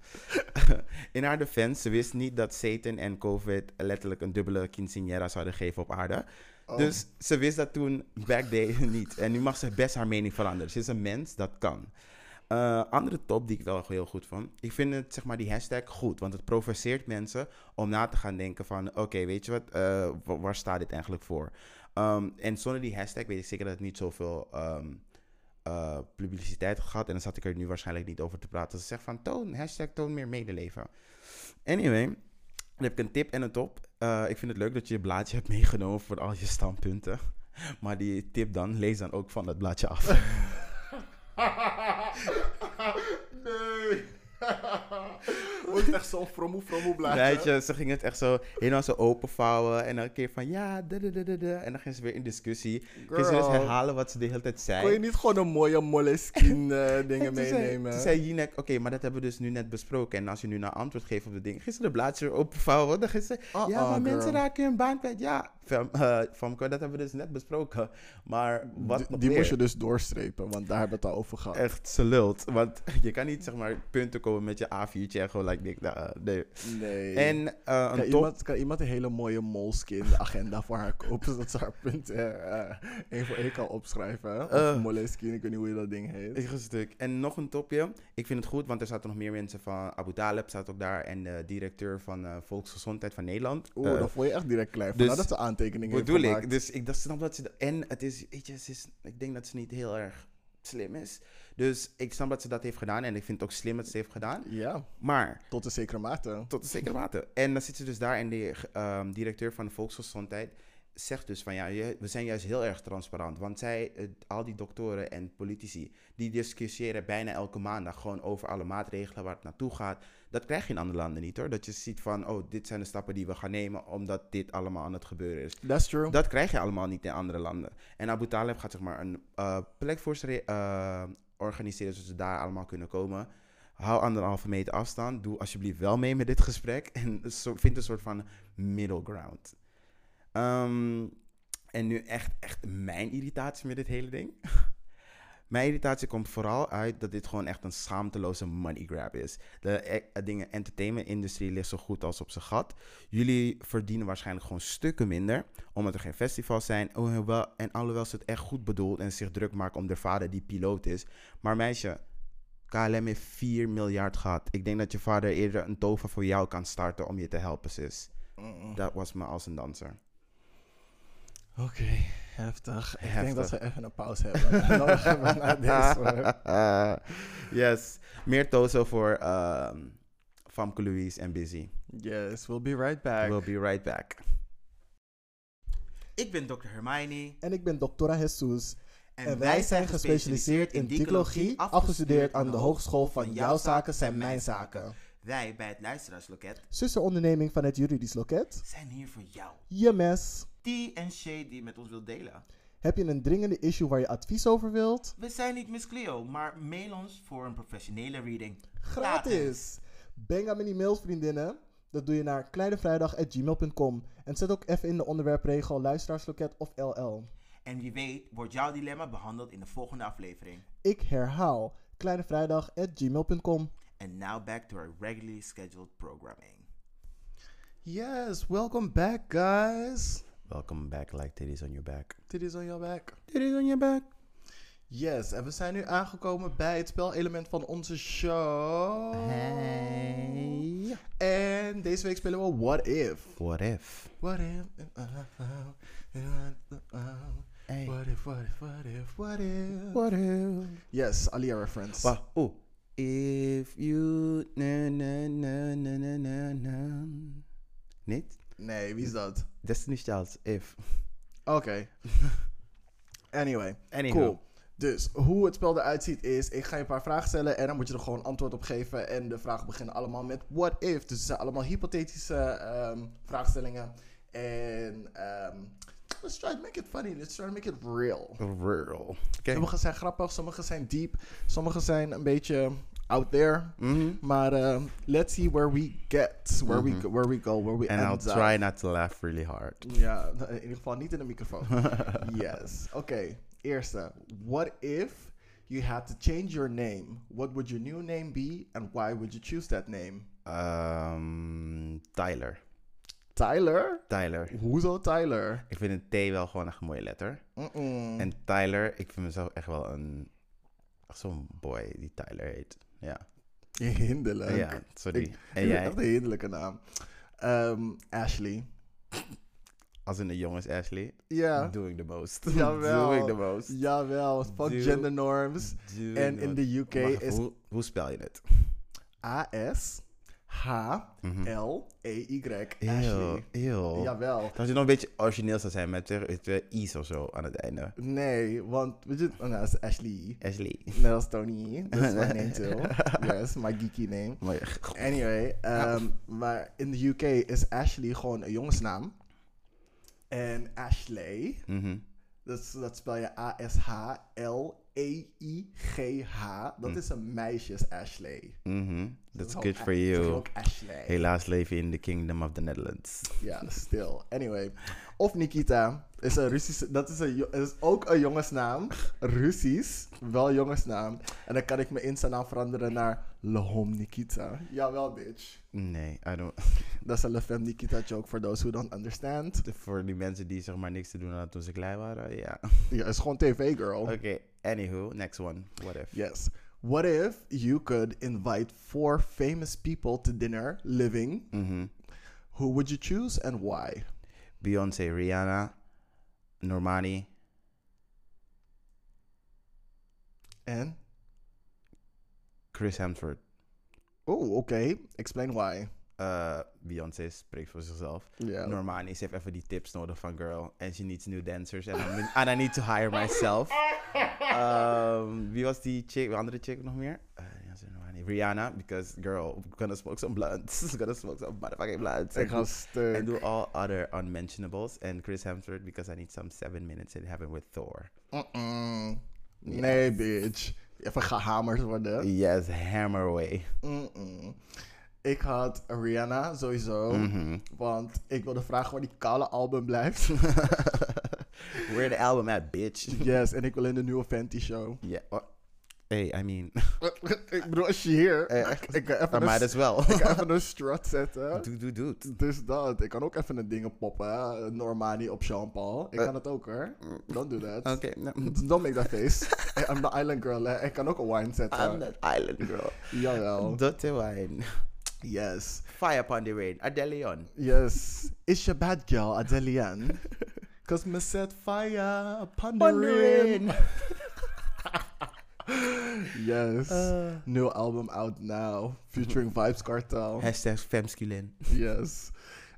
in haar defense, ze wist niet dat Satan en COVID letterlijk een dubbele quinceañera zouden geven op aarde. Oh. Dus ze wist dat toen back day niet. En nu mag ze best haar mening veranderen. Ze is een mens, dat kan. Uh, andere top die ik wel heel goed vond. Ik vind het, zeg maar, die hashtag goed. Want het provoceert mensen om na te gaan denken van... Oké, weet je wat? Uh, waar staat dit eigenlijk voor? Um, en zonder die hashtag weet ik zeker dat het niet zoveel um, uh, publiciteit had gehad. En dan zat ik er nu waarschijnlijk niet over te praten. Ze zegt van toon, hashtag toon meer medeleven. Anyway, dan heb ik een tip en een top. Uh, ik vind het leuk dat je je blaadje hebt meegenomen voor al je standpunten. Maar die tip dan, lees dan ook van dat blaadje af. nee. Wordt echt zo'n frommoe frommoe blaadje? Weet je, ze ging het echt zo helemaal zo openvouwen. En dan een keer van ja, da. En dan ging ze weer in discussie. Ging ze dus herhalen wat ze de hele tijd zei. Kon je niet gewoon een mooie moleskin uh, dingen meenemen? Toen zei Jinek, oké, okay, maar dat hebben we dus nu net besproken. En als je nu nou antwoord geeft op de dingen, ging ze de blaadje openvouwen. Dan ging ze, -uh, ja, maar girl. mensen raken hun baan kwijt. Ja, uh, Famke, dat hebben we dus net besproken. Maar wat Die, die moest je dus doorstrepen, want daar hebben we het al over gehad. Echt, ze lult. Want je kan niet, zeg maar, punten komen met je A4'tje en gewoon like Ik denk, nou, nee. Nee. En eh, kan, een top... iemand, kan iemand een hele mooie moleskin agenda voor haar kopen, zodat ze haar punten eh, één voor één kan opschrijven? Of Eh. moleskin, ik weet niet hoe je dat ding heet. Ik ga stuk. En nog een topje. Ik vind het goed, want er zaten nog meer mensen van Abu Talib staat ook daar. En de directeur van eh, Volksgezondheid van Nederland. Oeh, Eh, dan voel je echt direct klein. dus- dat ze aantekeningen heeft bedoel ik. Dus ik dat snap dat ze... de- En het is, weet je, ze is, ik denk dat ze niet heel erg slim is. Dus ik snap dat ze dat heeft gedaan. En ik vind het ook slim dat ze heeft gedaan. Ja, Maar tot een zekere mate. tot een zekere mate. En dan zit ze dus daar en de ehm, directeur van de Volksgezondheid zegt dus van ja, we zijn juist heel erg transparant. Want zij, al die doktoren en politici, die discussiëren bijna elke maandag gewoon over alle maatregelen waar het naartoe gaat. Dat krijg je in andere landen niet hoor. Dat je ziet van, oh, dit zijn de stappen die we gaan nemen omdat dit allemaal aan het gebeuren is. That's true. Dat krijg je allemaal niet in andere landen. En Abu Talib gaat zeg maar een eh, plek voor organiseren zodat ze daar allemaal kunnen komen. Hou anderhalve meter afstand. Doe alsjeblieft wel mee met dit gesprek. En vind een soort van middle ground. Ehm, en nu echt, echt mijn irritatie met dit hele ding. Mijn irritatie komt vooral uit dat dit gewoon echt een schaamteloze money grab is. De eh, dingen entertainment-industrie ligt zo goed als op zijn gat. Jullie verdienen waarschijnlijk gewoon stukken minder, omdat er geen festivals zijn. Oh, en wel- en alhoewel ze het echt goed bedoelt en zich druk maken om de vader die piloot is. Maar meisje, KLM heeft 4 miljard gehad. Ik denk dat je vader eerder een tova voor jou kan starten om je te helpen, sis. Dat was me als een danser. Oké, heftig. Ik Heftig. denk dat we even een pauze hebben. Naar deze. yes. Meer tozo voor ehm Famke Louise en Busy. Yes, we'll be right back. We'll be right back. Ik ben Dr. Hermione. En ik ben Doctora Jesus. En, wij zijn gespecialiseerd in dicologie, afgestudeerd aan de Hogeschool van Jouw Zaken zijn Mijn Zaken. Wij bij het Luisteraarsloket Zusteronderneming van het Juridisch Loket. zijn hier voor jou. Je mes. Die en Shay die je met ons wilt delen. Heb je een dringende issue waar je advies over wilt? We zijn niet Miss Cleo, maar mail ons voor een professionele reading. Gratis! Bang aan die mails, vriendinnen. Dat doe je naar kleinevrijdag.gmail.com. En zet ook even in de onderwerpregel luisteraarsloket of LL. En wie weet wordt jouw dilemma behandeld in de volgende aflevering. Ik herhaal kleinevrijdag.gmail.com. And now back to our regularly scheduled programming. Yes, welcome back, guys. Welcome back like titties on your back. Titties on your back. Titties on your back. Yes, en we zijn nu aangekomen bij het spelelement van onze show. Hey. En deze week spelen we What If. What if? What if? uh, Hey. What if, what if, what if, what if? What if? Yes, Alia reference. Wacht, oh. If you... Na, na, na, na, na, na, na. Niet? Nee, wie is dat? Destiny's Child, If. Oké. anyway, cool. Dus hoe het spel eruit ziet is, ik ga je een paar vragen stellen en dan moet je er gewoon antwoord op geven. En de vragen beginnen allemaal met what if. Dus het zijn allemaal hypothetische ehm, vraagstellingen. En ehm, let's try to make it funny, let's try to make it real. Real. Oké. Sommige zijn grappig, sommige zijn deep, sommige zijn een beetje out there. Maar ehm, let's see where we get, where, we, where we go, where we And end I'll up. try not to laugh really hard. Ja, in ieder geval niet in de microfoon. yes. Oké, eerste. What if you had to change your name? What would your new name be and why would you choose that name? Ehm, Tyler. Tyler? Tyler. Hoezo Tyler? Ik vind een T wel gewoon echt een mooie letter. Mm-mm. En Tyler, ik vind mezelf echt wel een... Zo'n boy die Tyler heet. Ja. Hinderlijk. Ja, sorry. Ik- en jij? Echt een hinderlijke naam. Ehm, Ashley. Als in de jongens Ashley. Ja. Doing the most. Jawel. Doing the most. Jawel, fuck gender norms. En the in de UK is Hoe, hoe spel je het? A-S-H-L-E-Y. Eeuw, Ashley. eeuw. Jawel. Dat je nog een beetje origineel zou zijn met twee, twee i's of zo aan het einde. Nee, want weet je, oh, nou, dat is Ashley. Ashley. Net als Tony. Dat is mijn name too. Yes, my geeky name. Maar, Anyway, ehm, maar in de UK is Ashley gewoon een jongensnaam. En Ashley, Mhm. dat, dat spel je A-S-H-L-E-Y. E-I-G-H. Dat is een meisjes Ashley. Mhm. That's good for you. ook Ashley. Helaas leven in the kingdom of the Netherlands. Ja, still. Anyway. Of Nikita. Is een Russische, dat is, een, is ook een jongensnaam. Russisch. Wel jongensnaam. En dan kan ik mijn Insta-naam veranderen naar Lehom Nikita. Jawel, bitch. Nee, I don't. Dat is een Le Femme Nikita joke for those who don't understand. Voor die mensen die zeg maar niks te doen hadden toen ze klein waren, ja. Ja, is gewoon tv, girl. Oké, anywho, next one. What if? Yes. What if you could invite four famous people to dinner living? Mhm. Who would you choose and why? Beyoncé, Rihanna, Normani, And? Chris Hemsworth. Oh, okay. Explain why. Uh, Beyoncé spreekt voor zichzelf. Ja. Normani, ze heeft even die tips nodig van girl. And she needs new dancers. And, I need to hire myself. Um, wie was die chick, andere chick nog meer? Uh. Rihanna, because girl, we're gonna smoke some blunts. we're gonna smoke some motherfucking blunts. Ik ga stuk. And do all other unmentionables. And Chris Hemsworth, because I need some seven minutes in heaven with Thor. Mm-mm. Nee, bitch. Even gehamerd worden. Yes, hammer away. Mm-mm. Ik had Rihanna sowieso. Mhm. Want ik wilde vragen waar die kale album blijft. Where the album at, bitch? yes, en ik wil in de nieuwe Fenty show. Yeah. oh, Hey, I mean, ik bedoel, als je hier... Eh, ik, ik, kan even might as well. ik kan even een strut zetten. Doe, doe, doe. Dus dat. Ik kan ook even een dingen poppen. Normani op Jean-Paul. Ik Eh. kan het ook hoor. Don't do that. Oké, nou, Don't make that face. I'm the island girl. Hè. Ik kan ook een wine zetten. I'm that island girl. Jawel. Dirty wine. Yes. Fire upon the rain. Adelion. Yes. Is your bad girl, Adelian? Cause me set fire upon the rain. Yes. Uh. New album out now. Featuring Vibes Cartel. Hashtag femsculin. yes.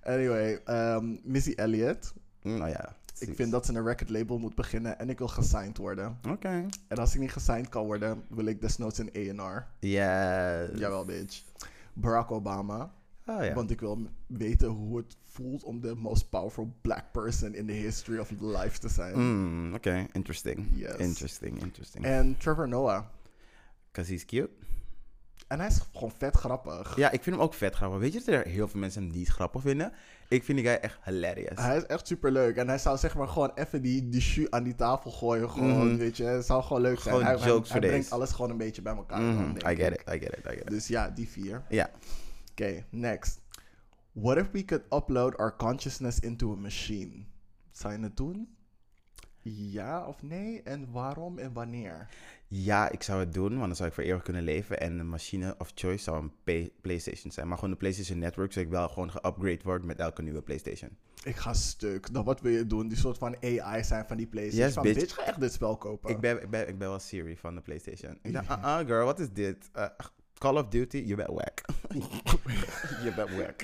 Anyway, um, Missy Elliott. Mm, nou ja. Ik vind dat ze een record label moet beginnen en ik wil gesigned worden. Oké. En als ik niet gesigned kan worden, wil ik desnoods een A&R. Yes. Jawel, bitch. Barack Obama. Oh ja. Want ik wil weten hoe het voelt om de most powerful black person in the history of life te zijn. Mm, Oké, interesting. Yes. Interesting, interesting. En Trevor Noah. Because he's cute. En hij is gewoon vet grappig. Ja, ik vind hem ook vet grappig. Weet je dat er heel veel mensen hem niet grappig vinden? Ik vind die guy echt hilarious. Hij is echt super leuk. En hij zou zeg maar gewoon even die, die jus aan die tafel gooien. Gewoon, Mhm. weet je. Het zou gewoon leuk zijn. Gewoon hij, jokes brengt alles gewoon een beetje bij elkaar. Dan, denk I get it, I get it, I get it. Dus ja, die vier. Ja. Oké, next. What if we could upload our consciousness into a machine? Zou je het doen? Ja of nee? En waarom en wanneer? Ja, ik zou het doen, want dan zou ik voor eeuwig kunnen leven. En de machine of choice zou een PlayStation zijn. Maar gewoon de PlayStation Network, zodat ik wel gewoon geupgrade word met elke nieuwe PlayStation. Ik ga stuk. Dan wat wil je doen? Die soort van AI zijn van die PlayStation. Yes, van, bitch. bitch, ga echt dit spel kopen. Ik, ben, ik, ben, ik ben wel Siri van de PlayStation. Ik dacht, uh uh girl, wat is dit? Uh, Call of Duty, je bent wack. je bent wack.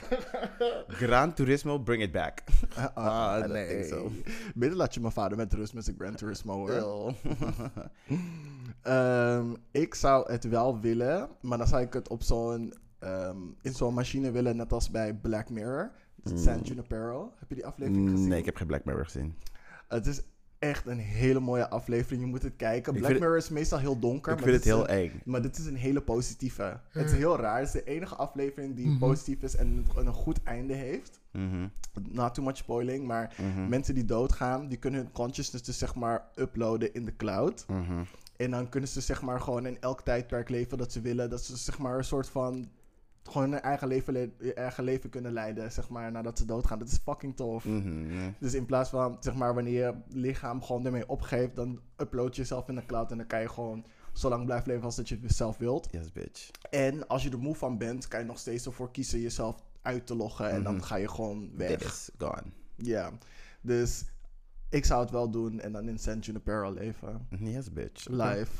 Gran Turismo, bring it back. Ah, I ah, don't nee. so. Laat je mijn vader met rust met zijn Gran Turismo hoor. Ehm, ik zou het wel willen, maar dan zou ik het op zo'n, ehm, in zo'n machine willen, net als bij Black Mirror. San Junipero. Heb je die aflevering gezien? Mm. nee, ik heb geen Black Mirror gezien. Het is echt een hele mooie aflevering. Je moet het kijken. Ik Black Mirror is meestal heel donker. Ik maar vind het dit is heel een- eng. Maar dit is een hele positieve. Het is heel raar. Het is de enige aflevering die Mhm. positief is en een, een goed einde heeft. Mhm, Not too much spoiling, maar mhm, mensen die doodgaan, die kunnen hun consciousness dus zeg maar uploaden in de cloud. mhm. En dan kunnen ze zeg maar gewoon in elk tijdperk leven dat ze willen. Dat ze zeg maar een soort van gewoon hun eigen leven, le- eigen leven kunnen leiden, zeg maar, nadat ze doodgaan. Dat is fucking tof. Mhm. Dus in plaats van, zeg maar, wanneer je lichaam gewoon ermee opgeeft, dan upload je jezelf in de cloud en dan kan je gewoon zo lang blijven leven als dat je het zelf wilt. Yes, bitch. En als je er moe van bent, kan je nog steeds ervoor kiezen jezelf uit te loggen en dan Mhm. ga je gewoon weg. is gone. Ja, dus ik zou het wel doen en dan in San Junipero leven. Yes, bitch. Live.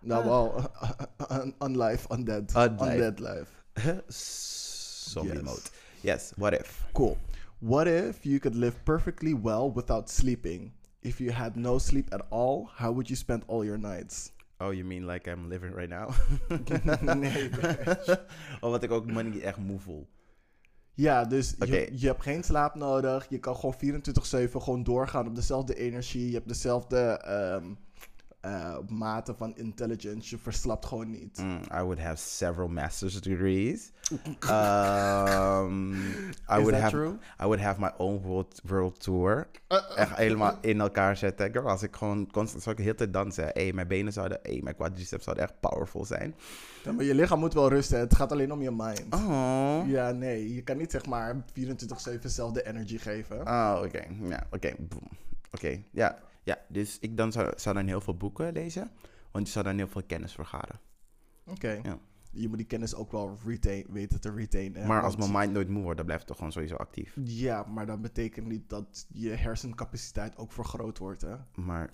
Nou, Ah. wel, un- unlife, undead. Unlife. Undead life. Zombie Yes. mode. Yes, what if? Cool. What if you could live perfectly well without sleeping? If you had no sleep at all, how would you spend all your nights? Oh, you mean like I'm living right now? Nee. Omdat ik ook money echt moe voel. Ja, dus je, je hebt geen slaap nodig. Je kan gewoon 24-7 gewoon doorgaan op dezelfde energie. Je hebt dezelfde ehm, eh, mate van intelligence. Je verslapt gewoon niet. Mm, I would have several master's degrees. um, I Is would that have true? I would have my own world, world tour. Echt helemaal in elkaar zetten. Girl, als ik gewoon constant zou ik de hele tijd dansen. Hey, mijn benen zouden, hey, mijn quadriceps zouden echt powerful zijn. Ja, maar je lichaam moet wel rusten. Het gaat alleen om je mind. Oh. Ja, nee. Je kan niet zeg maar 24-7 zelf de energy geven. Oh, oké. Ja, oké. Oké, ja. Ja, dus ik dan zou, zou dan heel veel boeken lezen. Want je zou dan heel veel kennis vergaren. Oké. Ja. Je moet die kennis ook wel retain, weten te retainen. Maar als mijn mind nooit moe wordt, dan blijft het toch gewoon sowieso actief. Ja, maar dat betekent niet dat je hersencapaciteit ook vergroot wordt, hè? Maar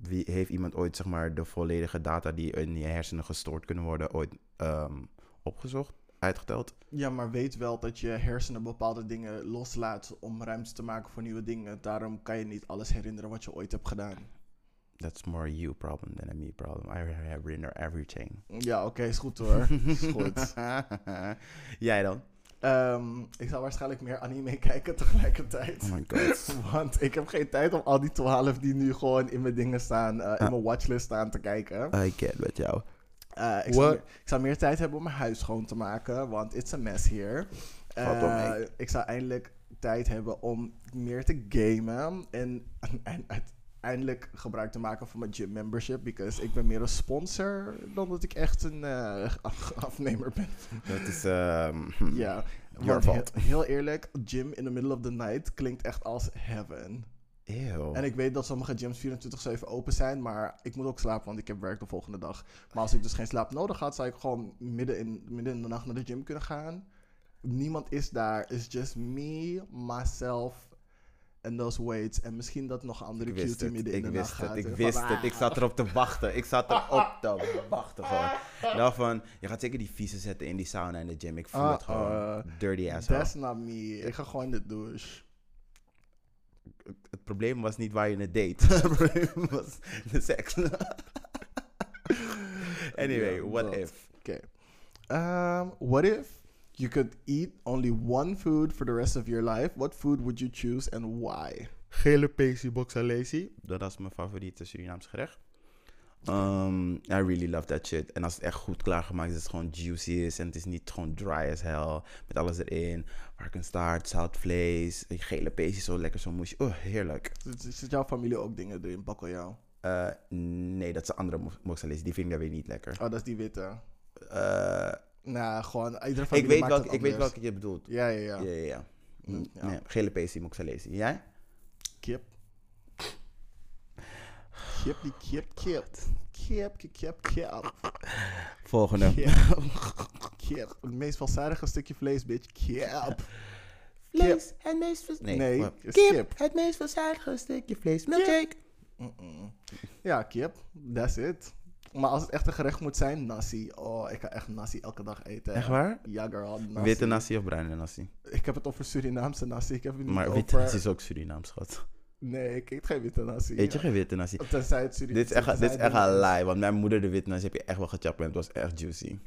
wie, heeft iemand ooit zeg maar, de volledige data die in je hersenen gestoord kunnen worden, ooit ehm, opgezocht, uitgeteld? Ja, maar weet wel dat je hersenen bepaalde dingen loslaat om ruimte te maken voor nieuwe dingen. Daarom kan je niet alles herinneren wat je ooit hebt gedaan. That's more you problem than a me problem. I remember everything. Ja, oké, is goed hoor. is goed. Jij dan? Ehm, ik zal waarschijnlijk meer anime kijken tegelijkertijd. Oh my god. Want ik heb geen tijd om al die 12 die nu gewoon in mijn dingen staan, eh, in mijn watchlist staan te kijken. I get met jou. Eh, ik, zou meer, ik zou meer tijd hebben om mijn huis schoon te maken, want it's a mess here. Mee. ik zou eindelijk tijd hebben om meer te gamen en, en uiteindelijk gebruik te maken van mijn gym membership, because ik ben meer een sponsor dan dat ik echt een eh, af- afnemer ben. Dat is... ehm, hm. Ja, Your want he- fault. heel eerlijk, gym in the middle of the night klinkt echt als heaven. En ik weet dat sommige gyms 24-7 open zijn, maar ik moet ook slapen, want ik heb werk de volgende dag. Maar als ik dus geen slaap nodig had, zou ik gewoon midden in, midden in de nacht naar de gym kunnen gaan. Niemand is daar. It's just me, myself and those weights. En misschien dat nog andere Ik wist cutie het, midden in ik de wist nacht het, gaat. ik en wist van, het. Ik zat erop te wachten. Ik zat erop te wachten gewoon. Nou van, je gaat zeker die vieze zetten in die sauna en de gym. Ik voel Ah, het gewoon. uh, Dirty asshole. That's not me. Ik ga gewoon in de douche. Het probleem was niet waar je het deed. het probleem was de seks. anyway, what if? Oké. Um, what if you could eat only one food for the rest of your life? What food would you choose and why? Gele pesi boxalesi. Dat is mijn favoriete Surinaams gerecht. Um, I really love that shit. En als het echt goed klaargemaakt is, is het gewoon juicy is. En het is niet gewoon dry as hell. Met alles erin. Varkensstaart, zoutvlees. Gele pesi, zo lekker, zo moesje. Oh, heerlijk. Zit, jouw familie ook dingen erin? Bakkeljauw? Eh, nee, dat is een andere mo- boxalesi. Die vind ik weer niet lekker. Oh, dat is die witte. Eh, Nou, gewoon iedere ik familie weet, maakt welke, ik weet welke je bedoelt. Ja, ja, ja. Ja, ja, ja. Mm, ja. Nee, gele pesi, moxalesi. Jij? Kip. Kip, die kip, kip. Kip, kip, kip, kip. Volgende. Kip. Kip. Het meest welzadige stukje vlees, bitch. Kip. Vlees, het meest vers- Nee, is kip, kip. het meest verzadigde stukje vlees. Milkshake. Ja, kip. That's it. Maar als het echt een gerecht moet zijn, nasi. Oh, ik ga echt nasi elke dag eten. Echt waar? Ja, girl. Nasi. Witte nasi of bruine nasi? Ik heb het over Surinaamse nasi. Ik heb het niet Maar over... witte nasi is ook Surinaams, schat. Nee, ik eet geen witte nasi. Eet je geen witte nasi? Tenzij het Surinaams Dit is echt, dit is echt het een is. lie, want mijn moeder de witte nasi heb je echt wel gechapt en het was echt juicy.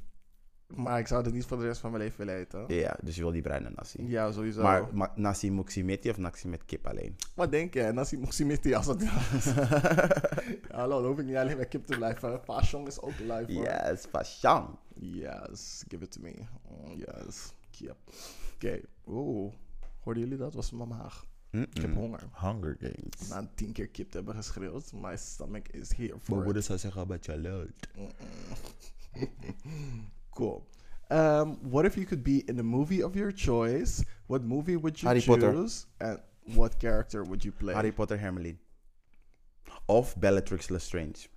Maar ik zou het niet voor de rest van mijn leven willen eten. Ja, dus je wil die bruine nasi. Ja, sowieso. Maar ma- nasi muksimeti of nasi met kip alleen? Wat denk je? Nasi muksimiti als dat... Hallo, dan hoef ik niet alleen bij kip te blijven. Pashong is ook live hoor. Yes, fashion. Yes, give it to me. Oh, yes, kip. Oké, oeh. Hoorden jullie dat? Was mijn maag. Ik heb honger. Hunger Games. Na tien keer kip te hebben geschreeuwd. My stomach is here for it. zou zeggen, but you leuk. Cool. Um, what if you could be in a movie of your choice? What movie would you Harry choose? Potter. And what character would you play? Harry Potter Hermeline. Of Bellatrix Lestrange.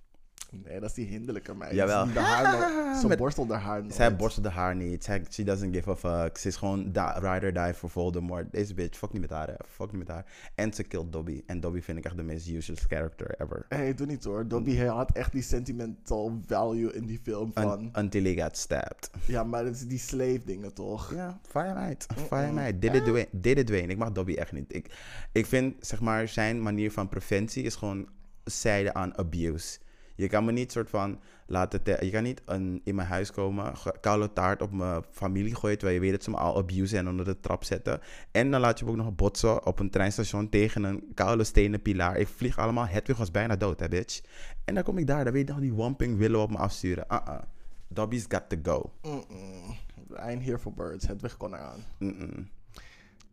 Nee, dat is die hinderlijke meid. Jawel. De haar ze borstelt haar nooit. Zij borstelt haar niet. Zij, she doesn't give a fuck. Ze is gewoon ride or die voor Voldemort. Deze bitch, fuck niet met haar. hè. Fuck niet met haar. En ze killed Dobby. En Dobby vind ik echt de meest useless character ever. Hé, hey, doe niet hoor. Dobby hij had echt die sentimental value in die film van... Un- until he got stabbed. ja, maar het is die slave dingen toch? Ja, fire meid. Fire. Did it Dwayne. Did it Dwayne. Ik mag Dobby echt niet. Ik, ik vind, zeg maar, zijn manier van preventie is gewoon zijde aan abuse. Je kan me niet soort van laten... te- je kan niet een, in mijn huis komen, koude taart op mijn familie gooien... terwijl je weet dat ze me al abusen en onder de trap zetten. En dan laat je me ook nog botsen op een treinstation tegen een koude stenen pilaar. Ik vlieg allemaal... Hedwig was bijna dood, hè, bitch. En dan kom ik daar, dan weet je nog die Wamping willen op me afsturen. Uh-uh. Dobby's got to go. Mm-mm. I ain't here for birds. Het weg kon eraan. Mm-mm.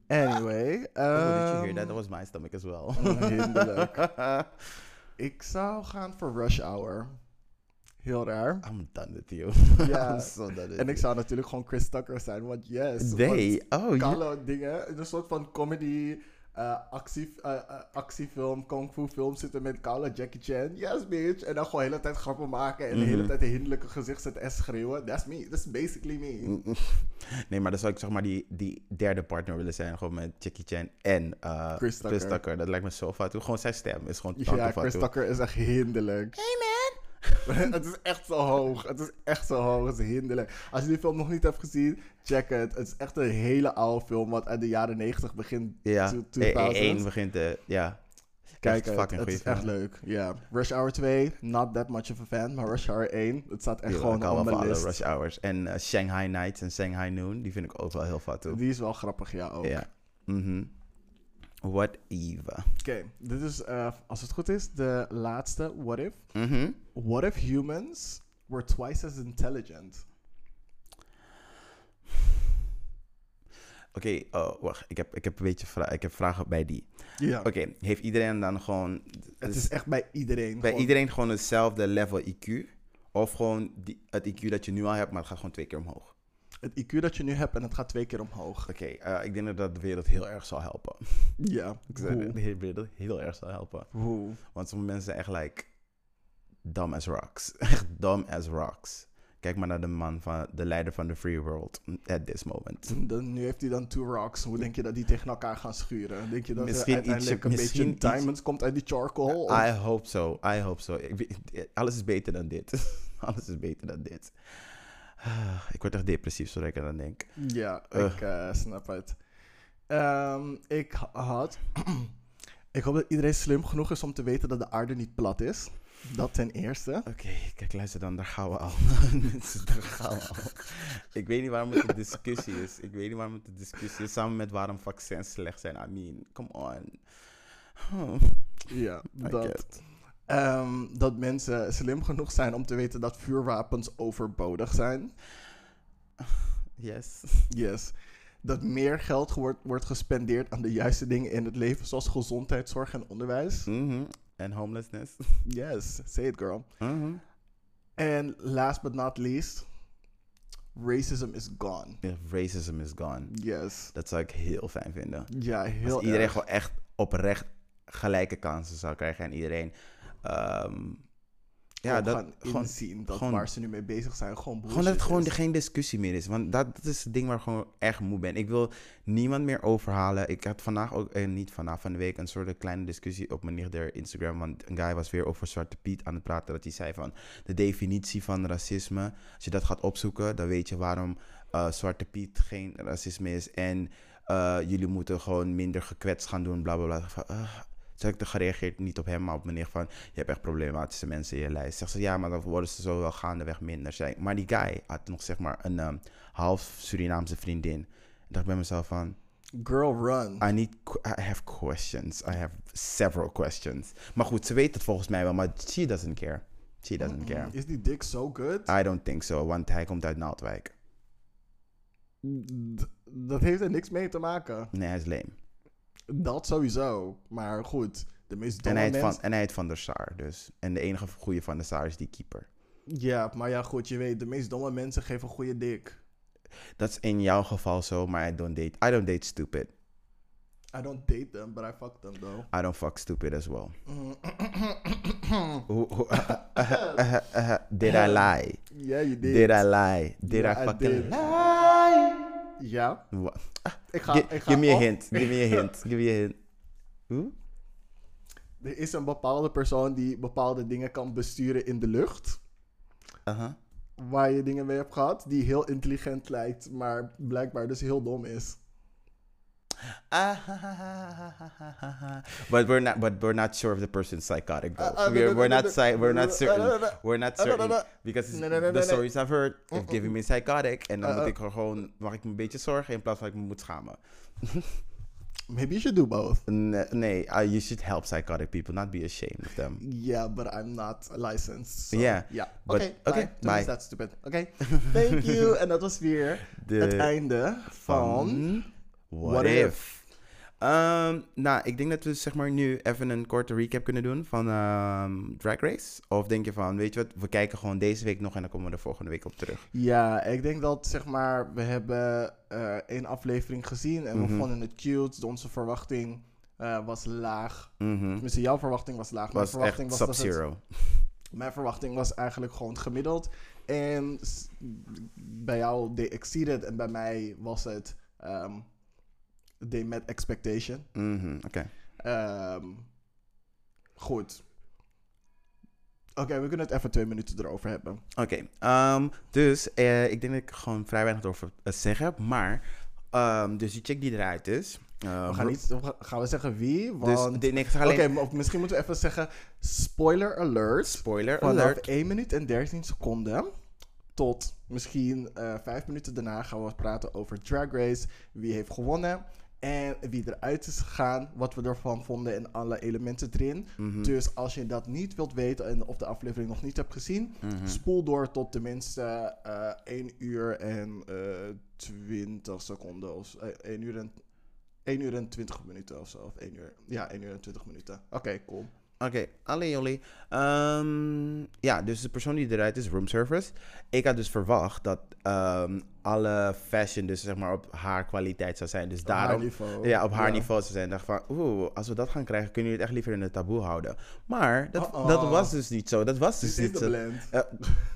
Anyway. oh, did you hear ehm, that? That was my stomach as well. Ik zou gaan voor Rush Hour. Heel raar. I'm done with you. Ja. I'm so done with En ik zou natuurlijk gewoon Chris Tucker zijn, want yes. Want oh, Kalo dingen, een soort van comedy, actie, eh, actiefilm, kung fu film zitten met Kalo, Jackie Chan. Yes, bitch. En dan gewoon de hele tijd grappen maken en de hele Mhm. tijd een hinderlijke gezicht zetten en schreeuwen. That's me. That's basically me. Nee, maar dan zou ik zeg maar die, die derde partner willen zijn. Gewoon met Jackie Chan en eh, Chris Tucker. Dat lijkt me zo fatu. Gewoon zijn stem is gewoon Ja, Chris Tucker is echt hinderlijk. Hey man. het is echt zo hoog. Het is echt zo hoog. Het is hinderlijk. Als je die film nog niet hebt gezien, check het. Het is echt een hele oude film, wat uit de jaren 90 begint. Ja, to- E- 2000s. één begint de, ja. Kijk, het, is echt leuk. Ja. Rush Hour 2, not that much of a fan. Maar Rush Hour 1, het staat echt gewoon op wel mijn van alle list. rush hours. En eh, Shanghai Nights en Shanghai Noon, die vind ik ook wel heel fatu. Die is wel grappig, ja ook. Ja. Mhm. Whatever. Oké, dit is, eh, als het goed is, de laatste. What if? Mhm. What if humans were twice as intelligent? Oké, oh, wacht. Ik heb, ik, heb een beetje vra ik heb vragen bij die. Ja. Oké, heeft iedereen dan gewoon... Het is echt bij iedereen. bij gewoon- iedereen gewoon hetzelfde level IQ? Of gewoon die, het IQ dat je nu al hebt, maar het gaat gewoon twee keer omhoog? Het IQ dat je nu hebt en het gaat twee keer omhoog. Oké, eh, ik denk dat dat de wereld heel erg zal helpen. Ja. Ik zeg, Hoe? de wereld heel erg zal helpen. Hoe? Want sommige mensen zijn echt like dumb as rocks. Echt dumb as rocks. Kijk maar naar de man van de leider van de free world at this moment. Dan, nu heeft hij dan two rocks. Hoe denk je dat die tegen elkaar gaan schuren? Denk je dat Misschien er uiteindelijk ietsje- een misschien beetje iets- diamonds komt uit die charcoal? Of- I hope so. I hope so. Ik alles is beter dan dit. alles is beter dan dit. Ah, Ik word echt depressief zodra ik aan denk. Ja, Ugh. ik eh, snap het. Ehm, ik ha- had... ik hoop dat iedereen slim genoeg is om te weten dat de aarde niet plat is. Dat ten eerste. Oké, kijk, luister dan, daar gaan we al. daar gaan we al. Ik weet niet waarom het een discussie is. Ik weet niet waarom het een discussie is. Samen met waarom vaccins slecht zijn. I mean, come on. Ja, dat, ehm, dat mensen slim genoeg zijn om te weten dat vuurwapens overbodig zijn. Yes. Yes. Dat meer geld wordt, wordt gespendeerd aan de juiste dingen in het leven, zoals gezondheidszorg en onderwijs. Mhm. En homelessness. Yes, say it girl. Mhm. En last but not least, racism is gone. Racism is gone. Yes. Dat zou ik heel fijn vinden. Ja, heel Als iedereen erg. gewoon echt oprecht gelijke kansen zou krijgen. En iedereen... ehm, ja, dat, gaan gewoon, inzien dat gewoon- waar ze nu mee bezig zijn gewoon Gewoon dat het gewoon is. geen discussie meer is. Want dat, dat is het ding waar ik gewoon erg moe ben. Ik wil niemand meer overhalen. Ik had vandaag ook, eh, niet vandaag, van de week, een soort kleine discussie op mijn nichtder Instagram. Want een guy was weer over Zwarte Piet aan het praten. Dat hij zei van de definitie van racisme. Als je dat gaat opzoeken, dan weet je waarom eh, Zwarte Piet geen racisme is. En eh, jullie moeten gewoon minder gekwetst gaan doen, bla bla bla. Van, toen heb ik er gereageerd, niet op hem, maar op meneer van... Je hebt echt problematische mensen in je lijst. Zegt ze, ja, maar dan worden ze zo wel gaandeweg minder. Zei, maar die guy had nog zeg maar een ehm, half Surinaamse vriendin. Ik dacht bij mezelf van... Girl, run. I need, I have questions. I have several questions. Maar goed, ze weet het volgens mij wel, maar she doesn't care. She doesn't care. Is die dik so good? I don't think so, want hij komt uit Naaldwijk. D- dat heeft er niks mee te maken. Nee, hij is lame. Dat sowieso. Maar goed, de meest En domme hij, heet mensen... van, en hij heet Van der Sar, dus. En de enige goede Van der Sar is die keeper. Ja, maar ja, goed, je weet, de meest domme mensen geven een goede dik. Dat is in jouw geval zo, maar I don't date, I don't date stupid. I don't date them, but I fuck them though. I don't fuck stupid as well. Mm. Hoe- hoe- Did I lie? Ja, je did. Did I lie? Did I I fucking did. lie? Ja, Wa- ik ga... Ik ga Give me op- hint. Give me a hint. Give me a hint. Hoe? Er is een bepaalde persoon die bepaalde dingen kan besturen in de lucht. Waar je dingen mee hebt gehad. Die heel intelligent lijkt, maar blijkbaar dus heel dom is. Ah, ha, ha, ha. But we're not. But we're not sure if the person's psychotic though. Uh, uh, we're, no, no, we're no, not. si- we're no, not no, certain. We're not No, no, no, certain because the stories I've heard have given me psychotic en dan Uh, moet uh. ik er gewoon mag ik me een beetje zorgen in plaats van ik me moet schamen. Maybe you should do both. Nee, nee uh, you should help psychotic people, not be ashamed of them. Yeah, but I'm not licensed. So, Yeah, Yeah. but- Oké, okay, bye. Bye. be that stupid. Oké. Thank you. En dat was weer De- het einde van... Van What, What if? If? Ehm, nou, ik denk dat we zeg maar nu even een korte recap kunnen doen van ehm, Drag Race. Of denk je van, weet je wat, we kijken gewoon deze week nog en dan komen we er volgende week op terug. Ja, ik denk dat zeg maar, we hebben eh één aflevering gezien en Mhm. we vonden het cute. Onze verwachting eh, was laag. Mhm. Tenminste, jouw verwachting was laag. Mijn verwachting echt was Sub-Zero. Mijn verwachting was eigenlijk gewoon gemiddeld. En bij jou they exceeded en bij mij was het ehm they met expectation. Mhm, Oké. Ehm, goed. Oké, we kunnen het even twee minuten erover hebben. Oké, ehm, dus eh, ik denk dat ik gewoon vrij weinig over uh, zeggen. Maar, ehm, dus die chick die eruit is. eh, We gaan, niet, gaan- we zeggen wie? Want, Dus, nee, Oké, alleen maar misschien moeten we even zeggen... Spoiler alert. spoiler Vanaf alert. 1 minuut en 13 seconden tot misschien eh 5 minuten daarna gaan we praten over Drag Race. Wie heeft gewonnen en wie eruit is gegaan. Wat we ervan vonden en alle elementen erin. Mhm, Dus als je dat niet wilt weten en of de aflevering nog niet hebt gezien... mhm. spoel door tot tenminste eh 1 uur en eh 20 seconden. Of, eh, 1 uur en... 1 uur en 20 minuten of zo. Of 1 uur. Ja, 1 uur en 20 minuten. Oké, cool. Oké, alle jullie. Ehm, ja, dus de persoon die eruit is, room service. Ik had dus verwacht dat ehm, alle fashion dus zeg maar op haar kwaliteit zou zijn. Dus Op haar daarom... niveau. Ja, op haar Ja. niveau zou zijn. Ik dacht van, oeh, als we dat gaan krijgen, kunnen jullie het echt liever in het taboe houden. Maar dat, dat was dus niet zo. Dat was dus is niet de zo. blend. Eh,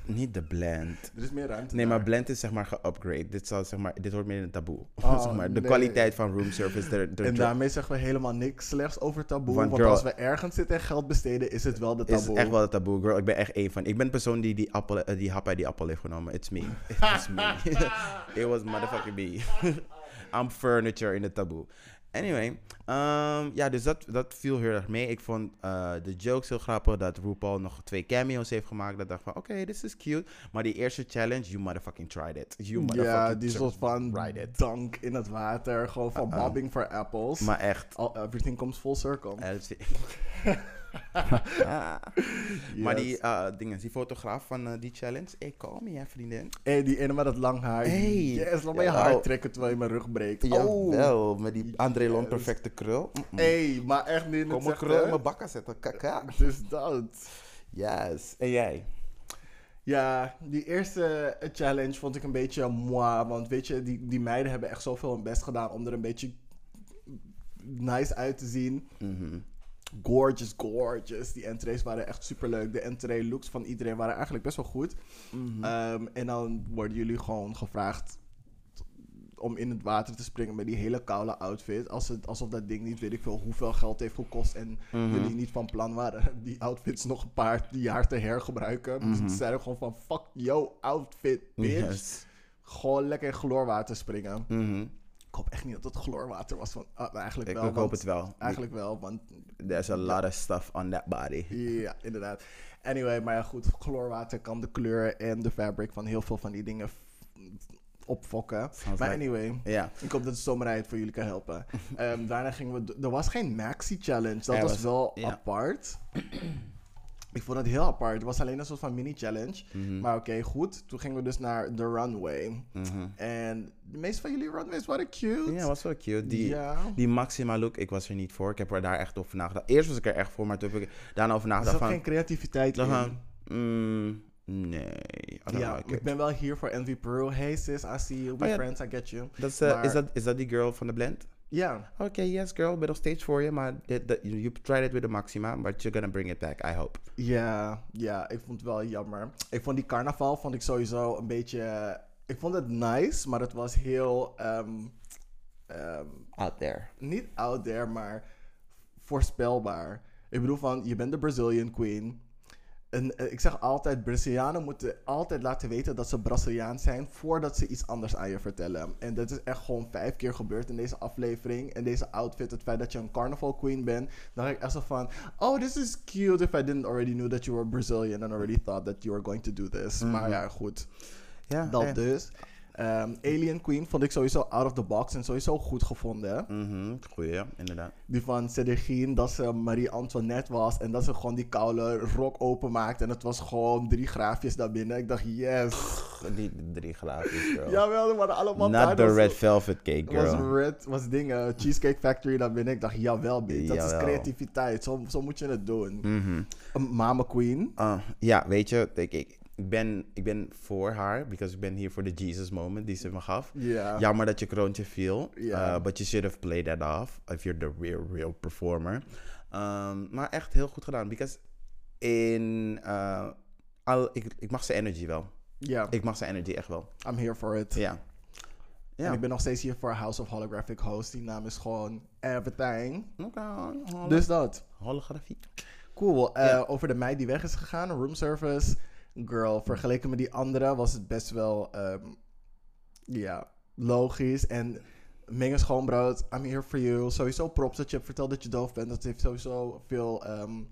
niet de blend. Er is meer ruimte. Nee, maar blend is zeg maar geupgrade. Dit, zal, zeg maar, dit hoort meer in het taboe. Oh, zeg maar, de nee. kwaliteit van room service. De, de En daarmee zeggen we helemaal niks slechts over taboe. Want Want, girl- als we ergens zitten en geld besteden, is het wel de is taboe. echt wel het taboe, girl. Ik ben echt één van. Ik ben de persoon die die, appel, eh, die hap uit die appel heeft genomen. It's me. It was me. It was motherfucking me. I'm furniture in het taboe. Anyway, ehm, ja, dus dat, dat viel heel erg mee. Ik vond eh, de jokes heel grappig. Dat RuPaul nog twee cameo's heeft gemaakt. Dat dacht van, oké, this is cute. Maar die eerste challenge, you motherfucking tried it. You ja, motherfucking die tri- soort van dank in het water. Gewoon van Uh-uh. bobbing for apples. Maar echt. All, everything comes full circle. Maar die Yes. eh, dingen, die fotograaf van eh, die challenge. Hey, call me, hè, vriendin. Hey, die ene met dat lang haar. Hey. Yes, laat je Ja, haar oh. trekken terwijl je mijn rug breekt. Oh. Jawel, met die André Yes. perfecte krul. Mm-mm. Hey, maar echt niet in Kom mijn krul in mijn bakken zetten. Kaka. Dus dat. Yes. En jij? Ja, die eerste eh, challenge vond ik een beetje moi. Want weet je, die, die meiden hebben echt zoveel hun best gedaan om er een beetje nice uit te zien. Mhm. Gorgeous, gorgeous. Die entrees waren echt super leuk. De entree looks van iedereen waren eigenlijk best wel goed. Mhm. Ehm, en dan worden jullie gewoon gevraagd om in het water te springen met die hele koude outfit. Als het, alsof dat ding niet weet ik veel hoeveel geld heeft gekost. En Mhm. jullie niet van plan waren die outfits nog een paar jaar te hergebruiken. Dus ze zeiden gewoon van fuck yo outfit bitch. Yes. Gewoon lekker in chloorwater springen. Ik hoop echt niet dat het chloorwater was. Van, ah, eigenlijk Ik, wel. ik hoop want- het wel. Eigenlijk wel, want There's a lot of stuff on that body. ja, inderdaad. Anyway, maar ja, goed. Chloorwater kan de kleur en de fabric van heel veel van die dingen opfokken. Sounds Maar like- anyway, Ja. ik hoop dat de zomerij het voor jullie kan helpen. Ehm, daarna gingen we... Er was geen maxi challenge. Dat was, was- wel apart. ik vond het heel apart. Het was alleen een soort van mini challenge. Mhm. Maar oké, goed. Toen gingen we dus naar de runway. Mhm. En de meeste van jullie runways waren cute. Ja, was wel cute. Die, die Maxima look, ik was er niet voor. Ik heb er daar echt over nagedacht. Eerst was ik er echt voor, maar toen heb ik daarna over Er nagedacht zat van... geen creativiteit in. mm, nee, Ja, like ik ben wel hier voor Envy Peru. Hey sis, I see you. We Oh ja. friends, I get you. Dat is, eh, maar- is, dat, is dat die girl van de blend? Ja, Oké, yes girl, ik ben nog steeds voor je, maar dit, dat- you tried it with the Maxima, but you're gonna bring it back, I hope. ja, ja, ik vond het wel jammer. Ik vond die carnaval vond ik sowieso een beetje... Ik vond het nice, maar het was heel... ehm, ehm, Out there. niet out there, maar voorspelbaar. Ik bedoel van, je bent de Brazilian queen. En eh, ik zeg altijd, Brazilianen moeten altijd laten weten dat ze Braziliaan zijn voordat ze iets anders aan je vertellen. En dat is echt gewoon vijf keer gebeurd in deze aflevering. En deze outfit, het feit dat je een carnival queen bent, dan dacht ik echt zo van, oh, this is cute if I didn't already know that you were Brazilian and already thought that you were going to do this. Maar ja, goed. Ja, Dat dus. Ehm, Alien Queen vond ik sowieso out of the box en sowieso goed gevonden. mhm, Goeie, inderdaad. Die van Cedergien, dat ze Marie-Antoinette was en dat ze gewoon die koude rok openmaakte. En het was gewoon drie graafjes daar binnen. Ik dacht, yes. Die drie glaasjes, girl. Jawel, die waren allemaal Not the was- red velvet cake, was girl. red, was dingen, Cheesecake Factory daar binnen. Ik dacht, jawel, bitch. Dat is creativiteit. Zo, zo moet je het doen. Mhm. Een Mama Queen. Ah, ja, weet je, ik, ik, ik, ben, ik ben voor haar, because ik ben hier voor de Jesus moment die ze me gaf. Ja. Jammer dat je kroontje viel, uh, but you should have played that off if you're the real, real performer. Um, maar echt heel goed gedaan, because in, uh, al, ik, ik mag zijn energy wel. Ja, Ik mag zijn energy echt wel. I'm here for it. Ja. En Ja. ik ben nog steeds hier voor House of Holographic Host. Die naam is gewoon everything. Oké, holo- Dus dat. holografie. Cool. Eh. Over de meid die weg is gegaan, room service. Girl, vergeleken met die andere was het best wel, ehm, ja, logisch. En Mengen Schoonbrood, I'm here for you. Sowieso props dat je hebt verteld dat je doof bent. Dat heeft sowieso veel ehm,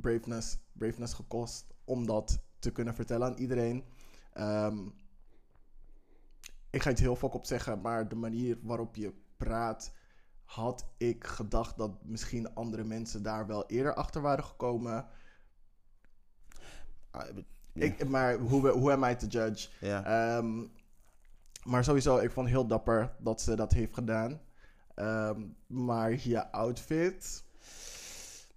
braveness, braveness gekost om dat te kunnen vertellen aan iedereen. Ehm, ik ga het heel fuck op zeggen, maar de manier waarop je praat, had ik gedacht dat misschien andere mensen daar wel eerder achter waren gekomen. Ik, maar hoe, hoe am I to judge? Ehm, maar sowieso, ik vond het heel dapper dat ze dat heeft gedaan. Ehm, maar je outfit...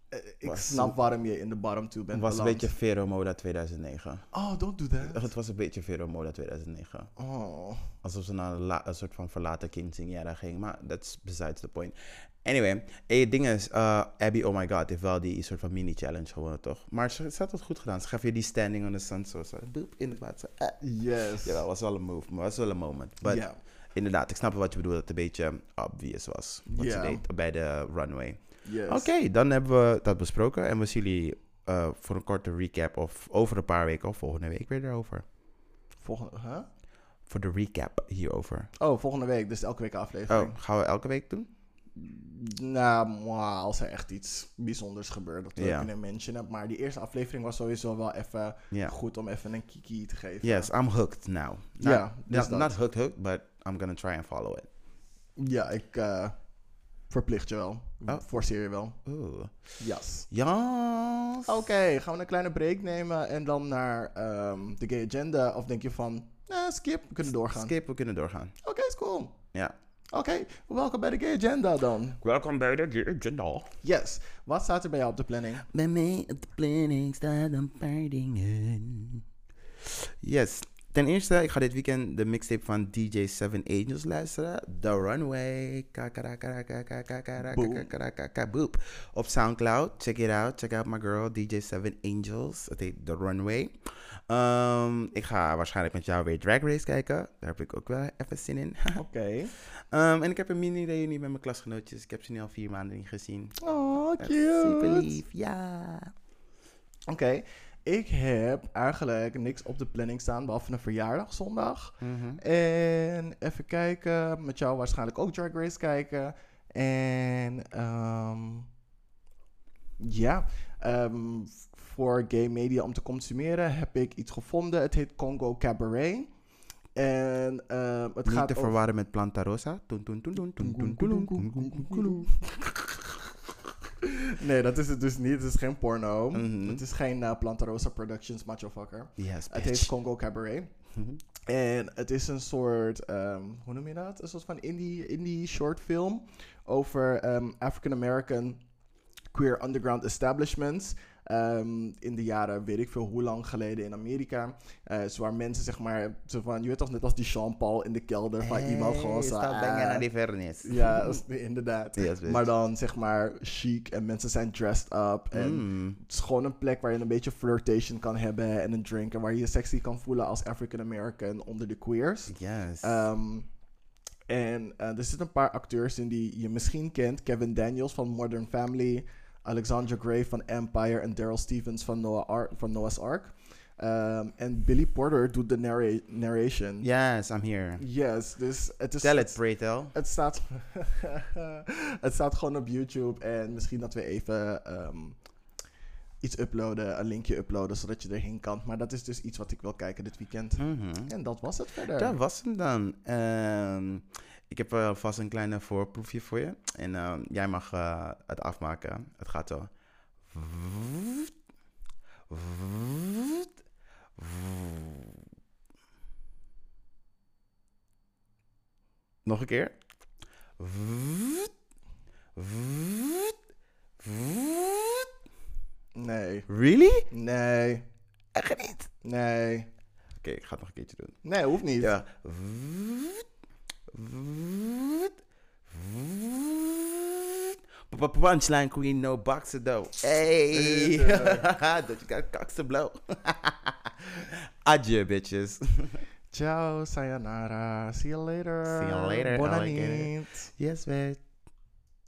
eh, Ik Was- snap waarom je in de bottom two bent Het was een beetje Vero Moda 2009. Oh, don't do that. Het was een beetje Vero Moda 2009. Oh. Alsof ze naar een, soort van verlaten Quinceañera ging. Maar that's besides the point. Anyway, hey, het ding is, uh, Abby, oh my god, heeft wel die soort van mini-challenge gewonnen, toch? Maar ze, ze had het goed gedaan. Ze gaf je die standing on the sun, zo, zo boep, in het water. Ah. Yes. Ja, dat was wel een move, maar was wel een moment. But Ja. inderdaad, ik snap wat je bedoelt, dat het een beetje obvious was. Wat ze deed bij de runway. Yes. Oké, dan hebben we dat besproken. En we zien jullie uh, voor een korte recap of over een paar weken of volgende week weer erover. Volgende, huh? Voor de recap hierover. Oh, volgende week. Dus elke week aflevering. Oh, gaan we elke week doen? Nou, als er echt iets bijzonders gebeurt, dat we Ja. kunnen mentionen. Maar die eerste aflevering was sowieso wel even Ja. goed om even een kiki te geven. Yes, I'm hooked now. Not, Ja, dus not, not hooked, hooked, but I'm gonna try and follow it. Ja, ik eh, verplicht je wel. Oh. Forceer je wel. Oeh. Yes. Ja. Oké, gaan we een kleine break nemen en dan naar ehm, de gay agenda? Of denk je van, eh, skip, we kunnen doorgaan? Skip, we kunnen doorgaan. Oké, is cool. Ja. Oké, welkom bij de gay agenda dan. Welkom bij de agenda. Yes, wat staat er bij jou op de planning? Bij mij op de planning staat een paar dingen. Yes. Ten eerste, ik ga dit weekend de mixtape van DJ Seven Angels luisteren. The Runway. Boop. Op Soundcloud. Check it out. Check out my girl DJ Seven Angels. Het heet The Runway. Ehm, ik ga waarschijnlijk met jou weer Drag Race kijken. Daar heb ik ook wel even zin in. Oké. Ehm, en ik heb een mini-reunie met mijn klasgenootjes. Ik heb ze nu al vier maanden niet gezien. Oh, Echt Super cute. lief, ja. Oké, ik heb eigenlijk niks op de planning staan, behalve een verjaardag zondag. Mhm. En even kijken, met jou waarschijnlijk ook Drag Race kijken. En ehm, ja, ehm, voor gay media om te consumeren, heb ik iets gevonden. Het heet Congo Cabaret. En uh, het Niet gaat te verwarren met Planta Rosa. Nee, dat is het dus niet. Het is geen porno. Het is geen uh, Planta Rosa Productions, macho fucker. Het heet Congo Cabaret. En het is een soort, hoe noem je dat? Een soort van indie, indie short film over African American queer underground establishments ehm, in de jaren, weet ik veel hoe lang geleden in Amerika. Eh zo waar mensen zeg maar, zo van, je weet toch net als die Jean Paul in de kelder van iemand gewoon zo. Stop banging ah, naar die vernis. ja, inderdaad. Yes, maar dan zeg maar chic en mensen zijn dressed up. En Mm. het is gewoon een plek waar je een beetje flirtation kan hebben en een drink. En waar je je sexy kan voelen als African American onder de queers. Yes. Ehm, en eh, er zitten een paar acteurs in die je misschien kent. Kevin Daniels van Modern Family. Alexandra Gray van Empire en Daryl Stevens van, Noah Ar- van Noah's Ark. Ehm, en Billy Porter doet de narra- narration. Yes, I'm here. Yes, dus het is... Tell it, pray tell. Het staat, het staat gewoon op YouTube. En misschien dat we even ehm, iets uploaden, een linkje uploaden, zodat je erheen kan. Maar dat is dus iets wat ik wil kijken dit weekend. Mhm. En dat was het verder. Dat was hem dan. Ehm, ik heb uh, vast een kleine voorproefje voor je. En ehm, jij mag eh, het afmaken. Het gaat zo. Nog een keer. Nee, Really? nee, Echt niet? nee. Oké, ik ga het nog een keertje doen. Nee, hoeft niet. Ja. Punchline queen, no boxer though. Hey! Dat je got cocks to blow. Adieu, bitches. Ciao, sayonara. See you later. See you later, alligator. Yes, bitch.